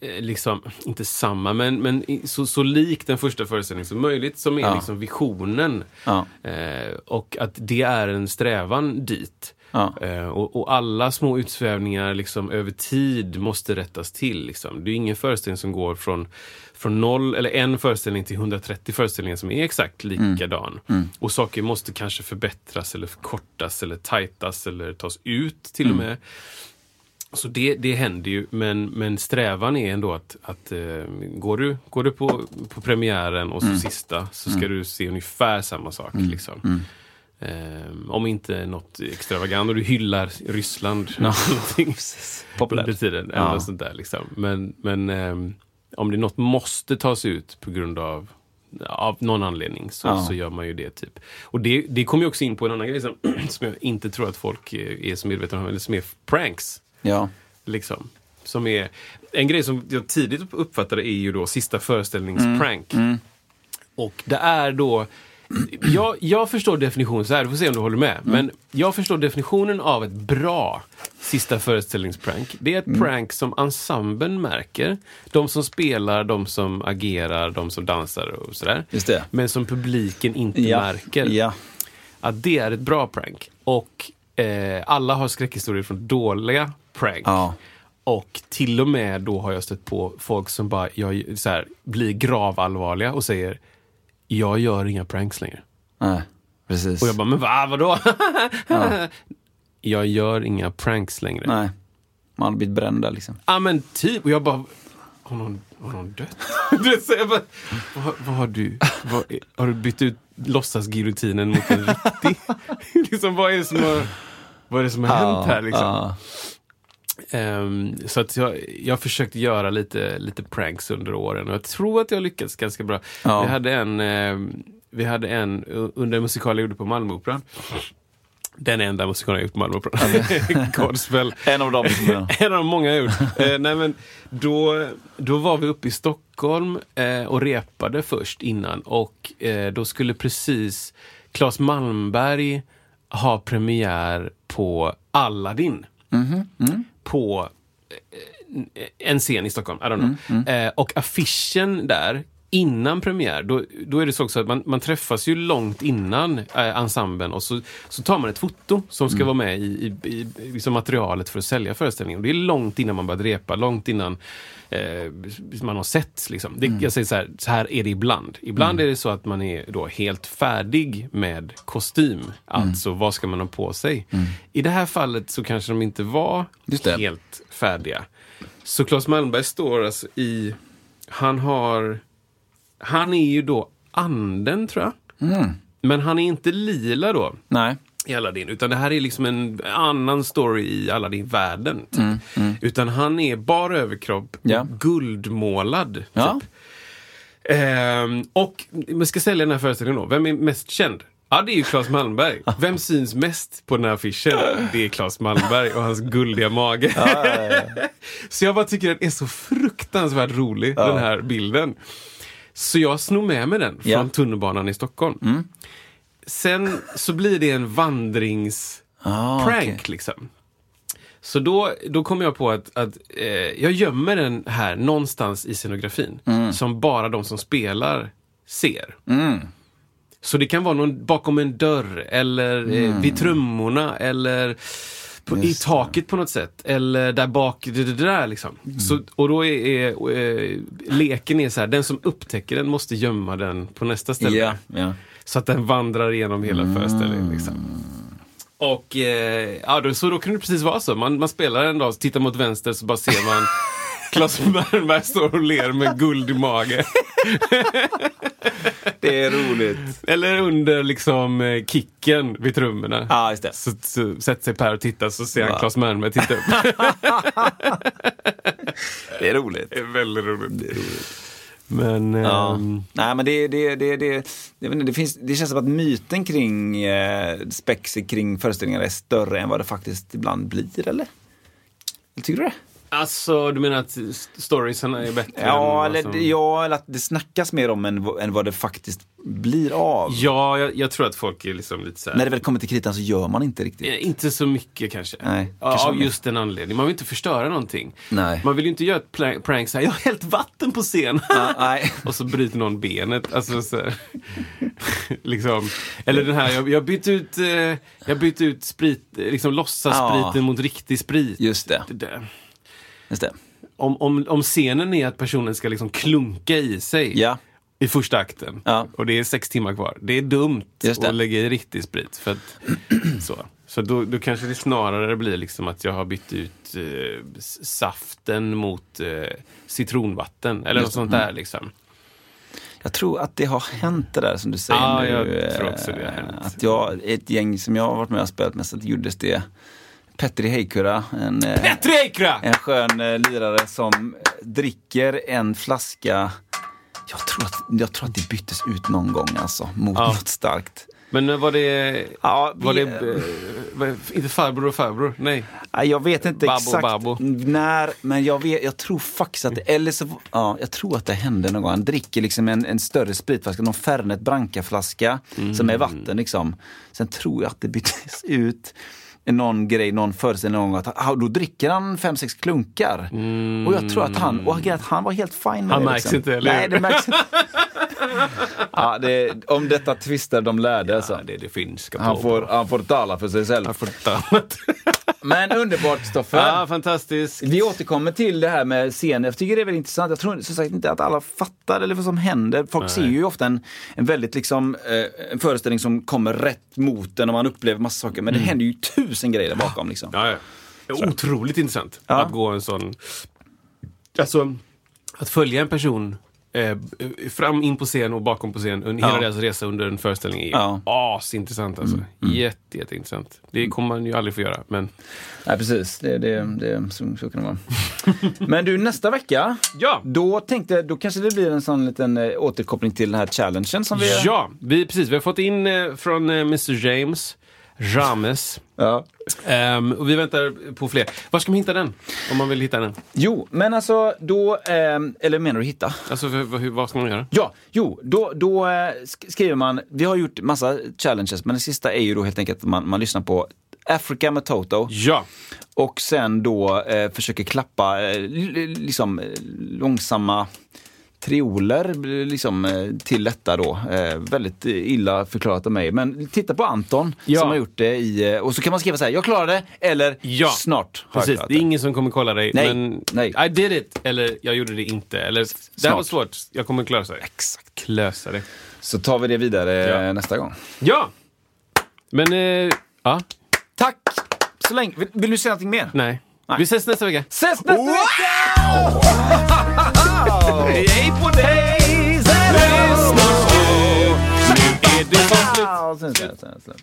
eh, liksom, inte samma, men, men så, så lik den första föreställningen som möjligt, som är Ja. liksom visionen. Ja. Eh, och att det är en strävan dit. Ja. Eh, och, och alla små utsvävningar liksom, över tid måste rättas till. Liksom. Det är ingen föreställning som går från, från noll, eller en föreställning till 130 föreställningar som är exakt likadan. Och saker måste kanske förbättras eller förkortas eller tajtas eller tas ut till och med. Så det, det händer ju, men, men strävan är ändå att, att eh, går du, går du på, på premiären och så sista så ska du se ungefär samma sak. Liksom. Ehm, om inte något extravagant och du hyllar Ryssland. Populärt. Under tiden. Eller Ja. något sånt där, liksom. Men, men ehm, om det är något måste tas ut på grund av av någon anledning så, Ja. så gör man ju det. typ. Och det, det kommer ju också in på en annan grej som, som jag inte tror att folk är, är så medvetna om, eller som är pranks. Ja. Liksom. Som är, en grej som jag tidigt uppfattade är ju då sista föreställningsprank. Och det är då jag, jag förstår definitionen så här, du får se om du håller med. Men jag förstår definitionen av ett bra sista föreställningsprank. Det är ett prank som ensemblen märker. De som spelar, de som agerar, de som dansar och sådär. Just det. Men som publiken inte Ja. märker Ja. att det är ett bra prank. Och eh, alla har skräckhistorier från dåliga prank. Ja. Och till och med då har jag stött på folk som bara jag, så här, blir gravallvarliga och säger jag gör inga pranks längre. Nej, precis. Och jag bara, men va, vadå? jag gör inga pranks längre. Ja Nej. Man har blivit bränd där liksom. ah, men typ. Och jag bara, har någon, har någon dött? Jag bara, vad, vad har du? Vad, har du bytt ut låtsasgiljotinen mot en riktig? liksom, vad är det som har, vad är det som har hänt här liksom? Ehm, så att jag, jag försökte göra lite, lite pranks under åren och jag tror att jag lyckats ganska bra. Ja. Vi hade en, ehm, vi hade en under en musikal jag gjorde på Malmöoperan. Den enda musikalen jag gjort på Malmöoperan. Godspell. En av dem. En av de många jag gjort. Eh, nej, men då, då var vi uppe i Stockholm eh, och repade först innan och eh, då skulle precis Claes Malmberg ha premiär på Aladdin. På eh, en scen i Stockholm, I don't know. Eh, och affischen där, innan premiär, då, då är det så också att man, man träffas ju långt innan eh, ensemblen och så, så tar man ett foto som ska vara med i, i, i liksom materialet för att sälja föreställningen. Och det är långt innan man börjar repa, långt innan eh, man har sett. Liksom. Det, Jag säger så här, så här är det ibland. Ibland är det så att man är då helt färdig med kostym. Alltså, vad ska man ha på sig? I det här fallet så kanske de inte var helt färdiga. Så Claes Malmberg står alltså i... Han har... Han är ju då anden, tror jag. Men han är inte lila då Nej. i Aladdin. Utan det här är liksom en annan story i Aladdin-världen. Typ. Utan han är bara överkropp, Ja. guldmålad. Ja. Typ. Ehm, och man ska sälja den här föreställningen då. Vem är mest känd? Ja, det är ju Claes Malmberg. Vem syns mest på den här affischen? Det är Claes Malmberg och hans guldiga mage. så jag bara tycker den är så fruktansvärt rolig, den här bilden. Så jag snor med mig den från Ja. tunnelbanan i Stockholm. Sen så blir det en vandringsprank. Ah, okej. liksom. Så då, då kom jag på att, att eh, jag gömmer den här någonstans i scenografin. Mm. Som bara de som spelar ser. Så det kan vara någon bakom en dörr eller eh, vid trummorna eller på, i taket på något sätt. Eller där bak, det, det där liksom. Mm. Så, och då är, är eh, leken är så här, den som upptäcker den måste gömma den på nästa ställe. Ja, ja. Så att den vandrar igenom hela Mm. föreställningen. Liksom. Och eh, ja, då, så då kan det precis vara så. Man, man spelar en dag, tittar mot vänster så bara ser man Claes Malmberg står och ler med guld i mage. Det är roligt. Eller under liksom eh, kicken vid trummorna. Ja, just det. Så, så sätter sig Per och tittar så ser han Va? Claes Malmberg titta upp. Det är roligt. det är väldigt roligt. Det är roligt. Men... Ja. ehm, Nej, men det, det, det, det, jag inte, det, finns, det känns som att myten kring eh, spexet kring föreställningar är större än vad det faktiskt ibland blir, eller? Tycker du det? Alltså, du menar att st- storiesarna är bättre? Ja, eller, som- ja, eller att det snackas mer om än, vad- än vad det faktiskt blir av. Ja, jag, jag tror att folk är liksom lite så här... När det väl kommer till kritan så gör man inte riktigt. Eh, Inte så mycket kanske. Nej, Ja, kanske av just den anledningen. Man vill inte förstöra någonting. Nej. Man vill ju inte göra ett prank så här, jag har hällt vatten på scen. Ja. Och så bryter någon benet. Alltså, så här. liksom. Eller den här, jag, jag bytte ut, eh, jag bytte ut sprit, liksom låtsasspriten Ja. mot riktig sprit. Just det. Det. Just det. Om, om, om scenen är att personen ska liksom klunka i sig Ja. i första akten Ja. och det är sex timmar kvar. Det är dumt det. att lägga i riktig sprit. För att, så så då, då kanske det snarare blir liksom att jag har bytt ut eh, saften mot eh, citronvatten eller något Just det. sånt där. Liksom. Jag tror att det har hänt det där som du säger Ja, nu. jag eh, tror också det har hänt. Att jag, ett gäng som jag har varit med och spelat med så gjordes det Petri Heikura, en, eh, Petri Eikra! en skön eh, lirare som eh, dricker en flaska jag tror, att, jag tror att det byttes ut någon gång alltså, mot Ja. något starkt. Men var det... Ja, Var det var, inte farbror och farbror? Nej. Jag vet inte Babbo, exakt babbo. när, men jag, vet, jag tror faktiskt att det, eller så, ja, jag tror att det hände någon gång. Han dricker liksom en, en större spritflaska, någon Fernet Branca-flaska som är Mm. vatten liksom. Sen tror jag att det byttes ut någon grej, någon föreställning någon gång att ah, då dricker han fem, sex klunkar. Och jag tror att han, och att han var helt fin med Mm. Han det. märks liksom. inte, eller Nej, det märks inte. ja, det, om detta tvistar de lärde. Ja, det är det finska Han får, han får tala för sig själv. Han får ta. Men underbart Stoffer. ja, fantastiskt. Vi återkommer till det här med scen. Jag tycker det är väldigt intressant. Jag tror som sagt inte att alla fattar eller vad som händer. Folk ser ju ofta en, en väldigt liksom, eh, en föreställning som kommer rätt mot en och man upplever massa saker. Men det händer ju tusen grejer där bakom. Liksom. Ja, ja. Otroligt intressant Ja. att gå en sån... Alltså, att följa en person eh, fram in på scen och bakom på scen under hela Ja. deras resa under en föreställning är Ja. asintressant alltså. Jätte, jätteintressant. Det kommer man ju aldrig få göra. Men Nej precis, det, det, det, så, så kan det vara. Men du nästa vecka, ja! då tänkte då kanske det blir en sån liten eh, återkoppling till den här challengen som vi... Ja, vi, precis. Vi har fått in eh, från eh, Mr James Rames. Ja. Ehm, och vi väntar på fler. Var ska man hitta den? Om man vill hitta den. Jo, men alltså då, ehm, eller menar du hitta? Alltså, för, vad, hur, vad ska man göra? Ja, jo, då, då eh, sk- skriver man, vi har gjort massa challenges, men det sista är ju då helt enkelt att man, man lyssnar på Africa med Toto Ja, och sen då eh, försöker klappa eh, liksom eh, långsamma trioler liksom, eh, till detta då. Eh, väldigt illa förklarat av mig. Men titta på Anton Ja. som har gjort det i, eh, och så kan man skriva så här, jag klarade det, eller Ja, snart precis. klarat Det är ingen som kommer kolla dig. Nej, Men nej. I did it. Eller jag gjorde det inte. Eller det här var svårt. Jag kommer klösa det. Exakt. Klösa det. Så tar vi det vidare Ja. nästa gång. Ja! Men, eh, ja. Tack så länge. Vill, vill du säga någonting mer? Nej. Nej. Vi ses nästa vecka. Ses nästa vecka! Hej på dig! Lyssnar du? Nu är det som slut.